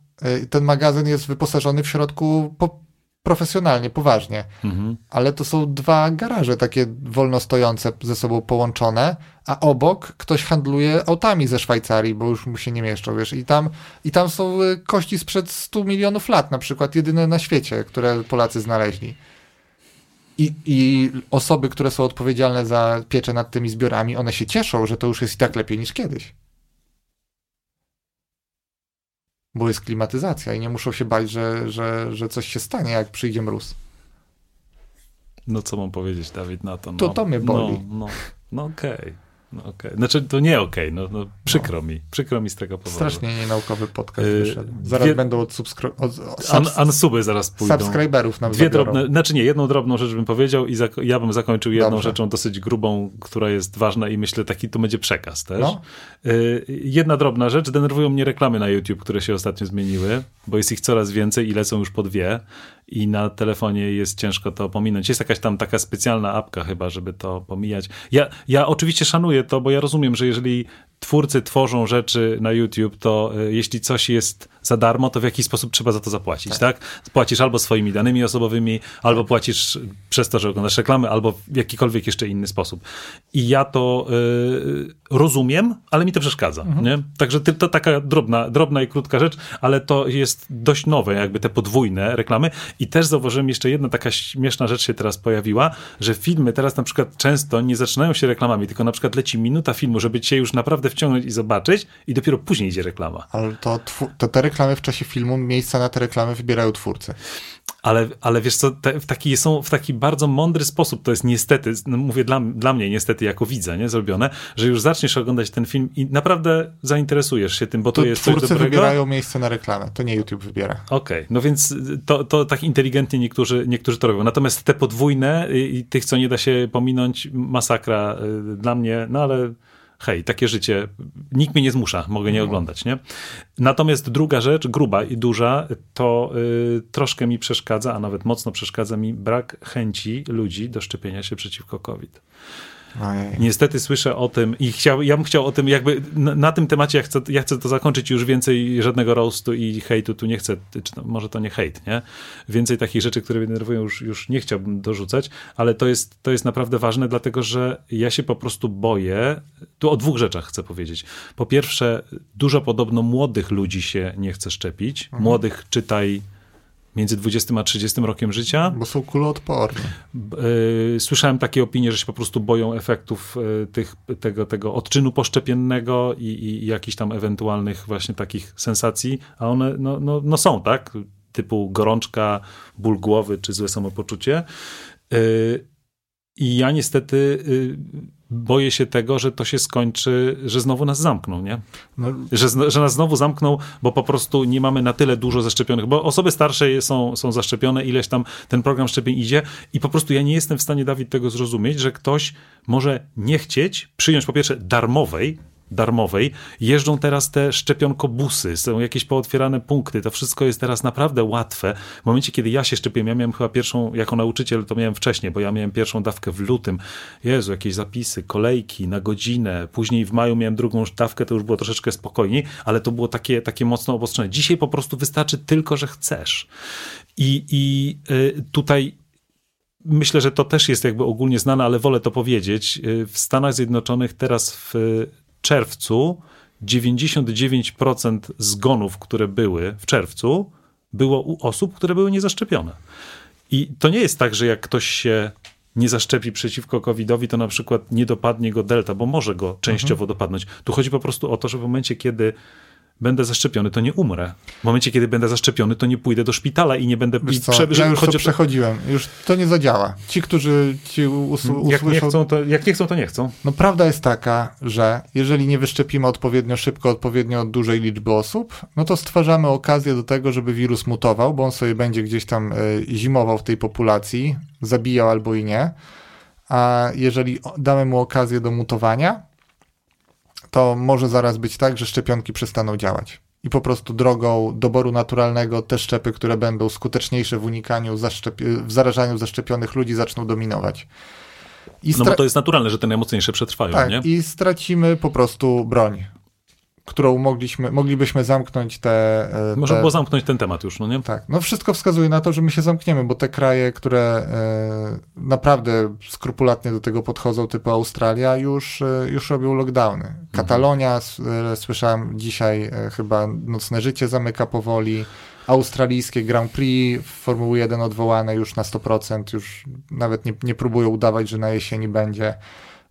y, ten magazyn jest wyposażony w środku po, profesjonalnie, poważnie. Mhm. Ale to są dwa garaże takie wolno stojące ze sobą połączone, a obok ktoś handluje autami ze Szwajcarii, bo już mu się nie mieszczą, wiesz. I tam, i tam są y, kości sprzed 100 milionów lat, na przykład jedyne na świecie, które Polacy znaleźli. I, I osoby, które są odpowiedzialne za pieczę nad tymi zbiorami, one się cieszą, że to już jest i tak lepiej niż kiedyś. Bo jest klimatyzacja i nie muszą się bać, że, że, że coś się stanie, jak przyjdzie mróz. No co mam powiedzieć, Dawid, na to? No, to to mnie boli. No, no, no okej. Okay. No okay. Znaczy, to nie okej, okay. no, no, przykro no. mi, przykro mi z tego powodu. Strasznie nienaukowy podcast yy, wyszedł. Zaraz będą od, subskry... od, subs... Unsuby zaraz pójdą. Subscriberów nam Dwie zabiorą. drobne, znaczy nie, jedną drobną rzecz bym powiedział i ja bym zakończył jedną Dobrze. rzeczą dosyć grubą, która jest ważna i myślę taki to będzie przekaz też. No. Yy, jedna drobna rzecz, denerwują mnie reklamy na YouTube, które się ostatnio zmieniły, bo jest ich coraz więcej i lecą już po dwie i na telefonie jest ciężko to pominąć. Jest jakaś tam taka specjalna apka chyba, żeby to pomijać. Ja, ja oczywiście szanuję to, bo ja rozumiem, że jeżeli twórcy tworzą rzeczy na YouTube, to y, jeśli coś jest za darmo, to w jakiś sposób trzeba za to zapłacić, tak? tak? Płacisz albo swoimi danymi osobowymi, albo płacisz przez to, że oglądasz reklamy, albo w jakikolwiek jeszcze inny sposób. I ja to y, rozumiem, ale mi to przeszkadza, mhm. nie? Także to taka drobna, drobna i krótka rzecz, ale to jest dość nowe, jakby te podwójne reklamy. I też zauważyłem jeszcze jedna taka śmieszna rzecz się teraz pojawiła, że filmy teraz na przykład często nie zaczynają się reklamami, tylko na przykład leci minuta filmu, żeby cię już naprawdę wciągnąć i zobaczyć i dopiero później idzie reklama. Ale to, to te reklamy w czasie filmu, miejsca na te reklamy wybierają twórcy. Ale, ale wiesz co, te, w taki, są w taki bardzo mądry sposób, to jest niestety, no mówię dla, dla mnie niestety jako widza, nie, zrobione, że już zaczniesz oglądać ten film i naprawdę zainteresujesz się tym, bo to, to jest twórcy coś dobrego. wybierają miejsce na reklamę, to nie YouTube wybiera. Okej, okay, no więc to, to tak inteligentnie niektórzy, niektórzy to robią. Natomiast te podwójne i, i tych, co nie da się pominąć, masakra y, dla mnie, no ale hej, takie życie, nikt mnie nie zmusza, mogę nie mhm. oglądać, nie? Natomiast druga rzecz, gruba i duża, to y, troszkę mi przeszkadza, a nawet mocno przeszkadza mi brak chęci ludzi do szczepienia się przeciwko COVID. Ojej. Niestety słyszę o tym i chciał, ja bym chciał o tym jakby na, na, tym temacie, ja chcę, ja chcę to zakończyć już więcej żadnego roastu i hejtu tu nie chcę, czy może to nie hejt, nie? Więcej takich rzeczy, które mnie denerwują już, już nie chciałbym dorzucać, ale to jest, to jest naprawdę ważne, dlatego że ja się po prostu boję, tu o dwóch rzeczach chcę powiedzieć. Po pierwsze, dużo podobno młodych ludzi się nie chce szczepić, mhm. młodych czytaj między 20 a 30 rokiem życia. Bo są kuloodporne. E, słyszałem takie opinie, że się po prostu boją efektów e, tych, tego, tego odczynu poszczepiennego i, i jakichś tam ewentualnych właśnie takich sensacji, a one no, no, no są, tak? Typu gorączka, ból głowy czy złe samopoczucie. E, I ja niestety boję się tego, że to się skończy, że znowu nas zamkną, nie? No. Że, że nas znowu zamkną, bo po prostu nie mamy na tyle dużo zaszczepionych, bo osoby starsze są, są zaszczepione, ileś tam ten program szczepień idzie i po prostu ja nie jestem w stanie, Dawid, tego zrozumieć, że ktoś może nie chcieć przyjąć po pierwsze darmowej, darmowej. Jeżdżą teraz te szczepionkobusy, są jakieś pootwierane punkty. To wszystko jest teraz naprawdę łatwe. W momencie, kiedy ja się szczepiłem, ja miałem chyba pierwszą, jako nauczyciel, to miałem wcześniej, bo ja miałem pierwszą dawkę w lutym. Jezu, jakieś zapisy, kolejki na godzinę. Później w maju miałem drugą dawkę, to już było troszeczkę spokojniej, ale to było takie, takie mocno obostrzone. Dzisiaj po prostu wystarczy tylko, że chcesz. I, i y, tutaj myślę, że to też jest jakby ogólnie znane, ale wolę to powiedzieć. Y, w Stanach Zjednoczonych teraz w czerwcu 99% zgonów, które były w czerwcu, było u osób, które były niezaszczepione. I to nie jest tak, że jak ktoś się nie zaszczepi przeciwko COVID-owi, to na przykład nie dopadnie go delta, bo może go częściowo mhm. dopadnąć. Tu chodzi po prostu o to, że w momencie, kiedy będę zaszczepiony, to nie umrę. W momencie, kiedy będę zaszczepiony, to nie pójdę do szpitala i nie będę... Wiesz co, prze- ja już to przechodziłem. Już to nie zadziała. Ci, którzy ci us- Jak nie, usłyszą... chcą, to, jak nie chcą, to nie chcą. No prawda jest taka, że jeżeli nie wyszczepimy odpowiednio szybko, odpowiednio dużej liczby osób, no to stwarzamy okazję do tego, żeby wirus mutował, bo on sobie będzie gdzieś tam y, zimował w tej populacji, zabijał albo i nie. A jeżeli damy mu okazję do mutowania, to może zaraz być tak, że szczepionki przestaną działać. I po prostu drogą doboru naturalnego te szczepy, które będą skuteczniejsze w unikaniu, w zarażaniu zaszczepionych ludzi zaczną dominować. No bo to jest naturalne, że te najmocniejsze przetrwają, tak, nie? i stracimy po prostu broń, którą mogliśmy, moglibyśmy zamknąć te... e, Można te... było zamknąć ten temat już, no nie? Tak, no wszystko wskazuje na to, że my się zamkniemy, bo te kraje, które e, naprawdę skrupulatnie do tego podchodzą, typu Australia, już, e, już robią lockdowny. Katalonia, s- e, słyszałem dzisiaj, chyba Nocne Życie zamyka powoli. Australijskie Grand Prix Formuły 1 odwołane już na 100%, już nawet nie, nie próbują udawać, że na jesieni będzie.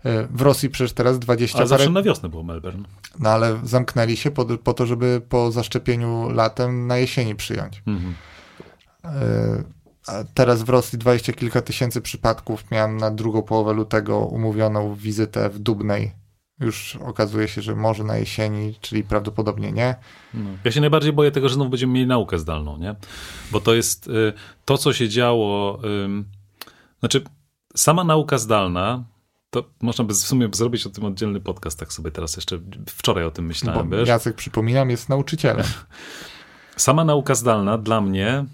E, W Rosji przecież teraz 20 Ale zawsze parę, na wiosnę było Melbourne. no ale zamknęli się po, po to, żeby po zaszczepieniu latem na jesieni przyjąć. Mhm. E, a Teraz w Rosji dwadzieścia kilka tysięcy przypadków. Miałem na drugą połowę lutego umówioną wizytę w Dubnej. Już okazuje się, że może na jesieni, czyli prawdopodobnie nie. No. Ja się najbardziej boję tego, że znowu będziemy mieli naukę zdalną, nie? Bo to jest y, to, co się działo. znaczy, sama nauka zdalna, to można by w sumie zrobić o tym oddzielny podcast, tak sobie teraz jeszcze wczoraj o tym myślałem, Bo wiesz? Jacek, przypominam, jest nauczycielem. Sama nauka zdalna dla mnie,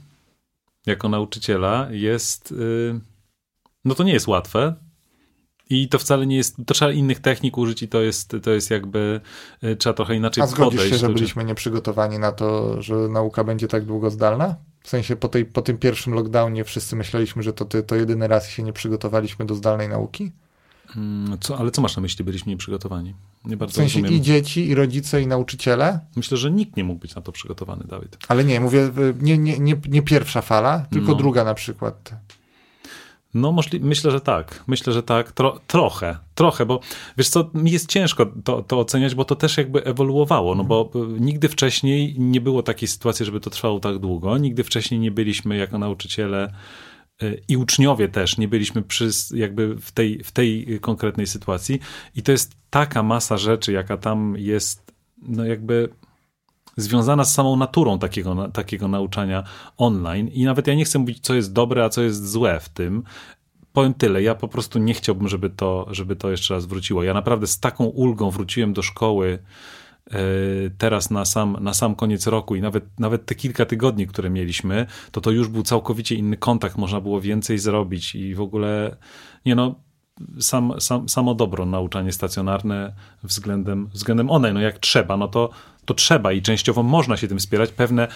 jako nauczyciela, jest. y, No to nie jest łatwe. I to wcale nie jest. To trzeba innych technik użyć, i to jest, to jest jakby. y, Trzeba trochę inaczej A zgodzisz podejść. się, że byliśmy nieprzygotowani na to, że nauka będzie tak długo zdalna? W sensie po, tej, po tym pierwszym lockdownie wszyscy myśleliśmy, że to, to jedyny raz się nie przygotowaliśmy do zdalnej nauki? Mm, Co, ale co masz na myśli, byliśmy nieprzygotowani? Nie W bardzo sensie rozumiem. i dzieci, i rodzice, i nauczyciele? Myślę, że nikt nie mógł być na to przygotowany, Dawid. Ale nie, mówię, nie, nie, nie, nie pierwsza fala, tylko No. druga na przykład. No, możli- myślę, że tak. Myślę, że tak. Tro, trochę, trochę, bo wiesz co, mi jest ciężko to, to oceniać, bo to też jakby ewoluowało, no bo y, nigdy wcześniej nie było takiej sytuacji, żeby to trwało tak długo. Nigdy wcześniej nie byliśmy jako nauczyciele i uczniowie też nie byliśmy przy, jakby w tej, w tej konkretnej sytuacji. I to jest taka masa rzeczy, jaka tam jest, no jakby związana z samą naturą takiego, takiego nauczania online. I nawet ja nie chcę mówić, co jest dobre, a co jest złe w tym. Powiem tyle, ja po prostu nie chciałbym, żeby to, żeby to jeszcze raz wróciło. Ja naprawdę z taką ulgą wróciłem do szkoły e, teraz na sam, na sam koniec roku i nawet, nawet te kilka tygodni, które mieliśmy, to to już był całkowicie inny kontakt, można było więcej zrobić i w ogóle, nie no, sam, sam, samo dobro nauczanie stacjonarne względem, względem online, no jak trzeba, no to, to trzeba i częściowo można się tym wspierać. Pewne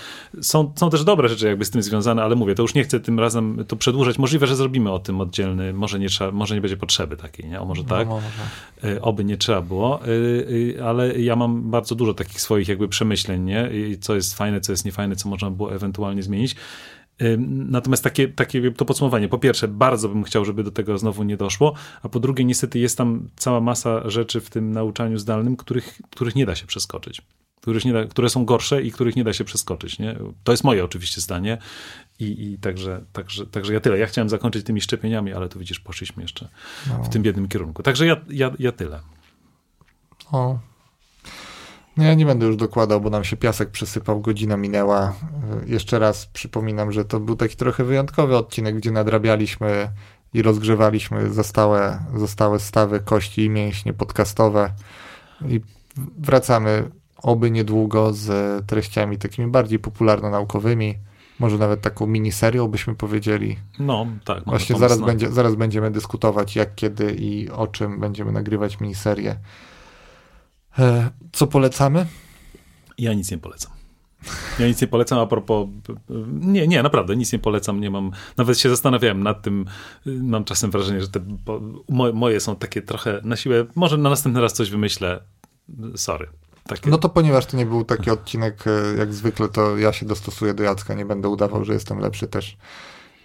są, są też dobre rzeczy jakby z tym związane, ale mówię, to już nie chcę tym razem to przedłużać. Możliwe, że zrobimy o tym oddzielny, może nie trzeba, może nie będzie potrzeby takiej, nie? O może tak? No, może. Y, oby nie trzeba było, y, y, ale ja mam bardzo dużo takich swoich jakby przemyśleń, nie? I co jest fajne, co jest niefajne, co można było ewentualnie zmienić. Natomiast takie, takie to podsumowanie. Po pierwsze, bardzo bym chciał, żeby do tego znowu nie doszło, a po drugie, niestety jest tam cała masa rzeczy w tym nauczaniu zdalnym, których, których nie da się przeskoczyć. Których nie da, które są gorsze i których nie da się przeskoczyć. Nie? To jest moje oczywiście zdanie. I, i także, także, także ja tyle. Ja chciałem zakończyć tymi szczepieniami, ale tu widzisz, poszliśmy jeszcze No. w tym biednym kierunku. Także ja, ja, ja tyle. O. No ja nie będę już dokładał, bo nam się piasek przesypał, godzina minęła. Y, Jeszcze raz przypominam, że to był taki trochę wyjątkowy odcinek, gdzie nadrabialiśmy i rozgrzewaliśmy zostałe, zostałe stawy, kości i mięśnie podcastowe. I wracamy oby niedługo z treściami takimi bardziej popularno-naukowymi. Może nawet taką miniserią byśmy powiedzieli. No, tak. Właśnie zaraz, będzie, zaraz będziemy dyskutować, jak, kiedy i o czym będziemy nagrywać miniserię. E, Co polecamy? Ja nic nie polecam. Ja nic nie polecam a propos. Nie, nie, naprawdę nic nie polecam. Nie mam. Nawet się zastanawiałem nad tym. Mam czasem wrażenie, że te moje są takie trochę na siłę. Może na następny raz coś wymyślę. Sorry. Takie, No to ponieważ to nie był taki odcinek e, jak zwykle, to ja się dostosuję do Jacka, nie będę udawał, że jestem lepszy też.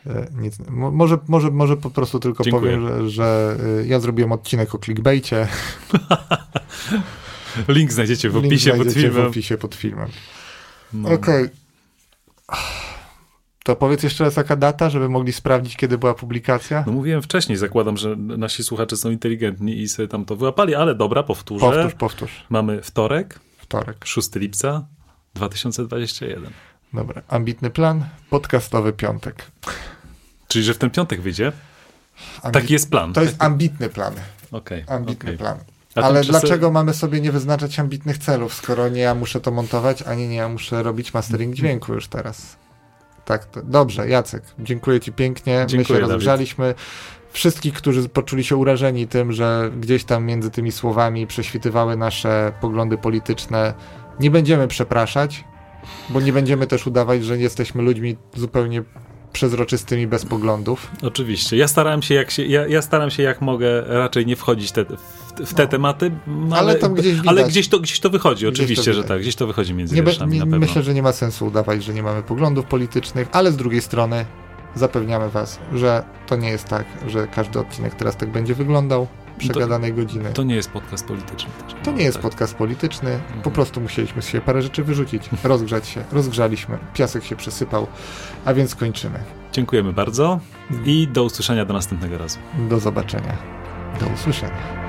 E, Nic, mo- może, może, może po prostu tylko Dziękuję. powiem, że, że e, ja zrobiłem odcinek o clickbaicie. Link znajdziecie w Link opisie pod znajdziecie filmem. w opisie pod filmem. No. Okej. To powiedz jeszcze raz jaka data, żeby mogli sprawdzić, kiedy była publikacja. No mówiłem wcześniej, zakładam, że nasi słuchacze są inteligentni i sobie tam to wyłapali, ale dobra, powtórzę. Powtórz, powtórz. Mamy wtorek, Wtorek. 6 lipca 2021. Dobra. Ambitny plan, podcastowy piątek. Czyli, że w ten piątek wyjdzie? Ambi- Taki jest plan. To jest ambitny plan. Okej. Ambitny okej. plan. Ale dlaczego mamy sobie nie wyznaczać ambitnych celów, skoro nie ja muszę to montować, ani nie ja muszę robić mastering dźwięku już teraz? Tak, dobrze, Jacek, dziękuję Ci pięknie. My Dziękuję, się Dawid. rozgrzaliśmy. Wszystkich, którzy poczuli się urażeni tym, że gdzieś tam między tymi słowami prześwitywały nasze poglądy polityczne, nie będziemy przepraszać, bo nie będziemy też udawać, że jesteśmy ludźmi zupełnie przezroczystymi bez poglądów. Oczywiście. Ja starałem się jak, się, ja, ja staram się jak mogę raczej nie wchodzić te, w, w te No. tematy, ale, Ale tam gdzieś widać. ale gdzieś, to, gdzieś to wychodzi, Gdzieś to oczywiście, że widać. tak. Gdzieś to wychodzi między Nie, wierszami myślę, że nie ma sensu udawać, że nie mamy poglądów politycznych, ale z drugiej strony zapewniamy Was, że to nie jest tak, że każdy odcinek teraz tak będzie wyglądał przegadanej godziny. To nie jest podcast polityczny też. To nie jest tak. podcast polityczny, po Mhm. prostu musieliśmy się parę rzeczy wyrzucić, rozgrzać się, rozgrzaliśmy, piasek się przesypał, a więc kończymy. Dziękujemy bardzo i do usłyszenia do następnego razu. Do zobaczenia, do usłyszenia.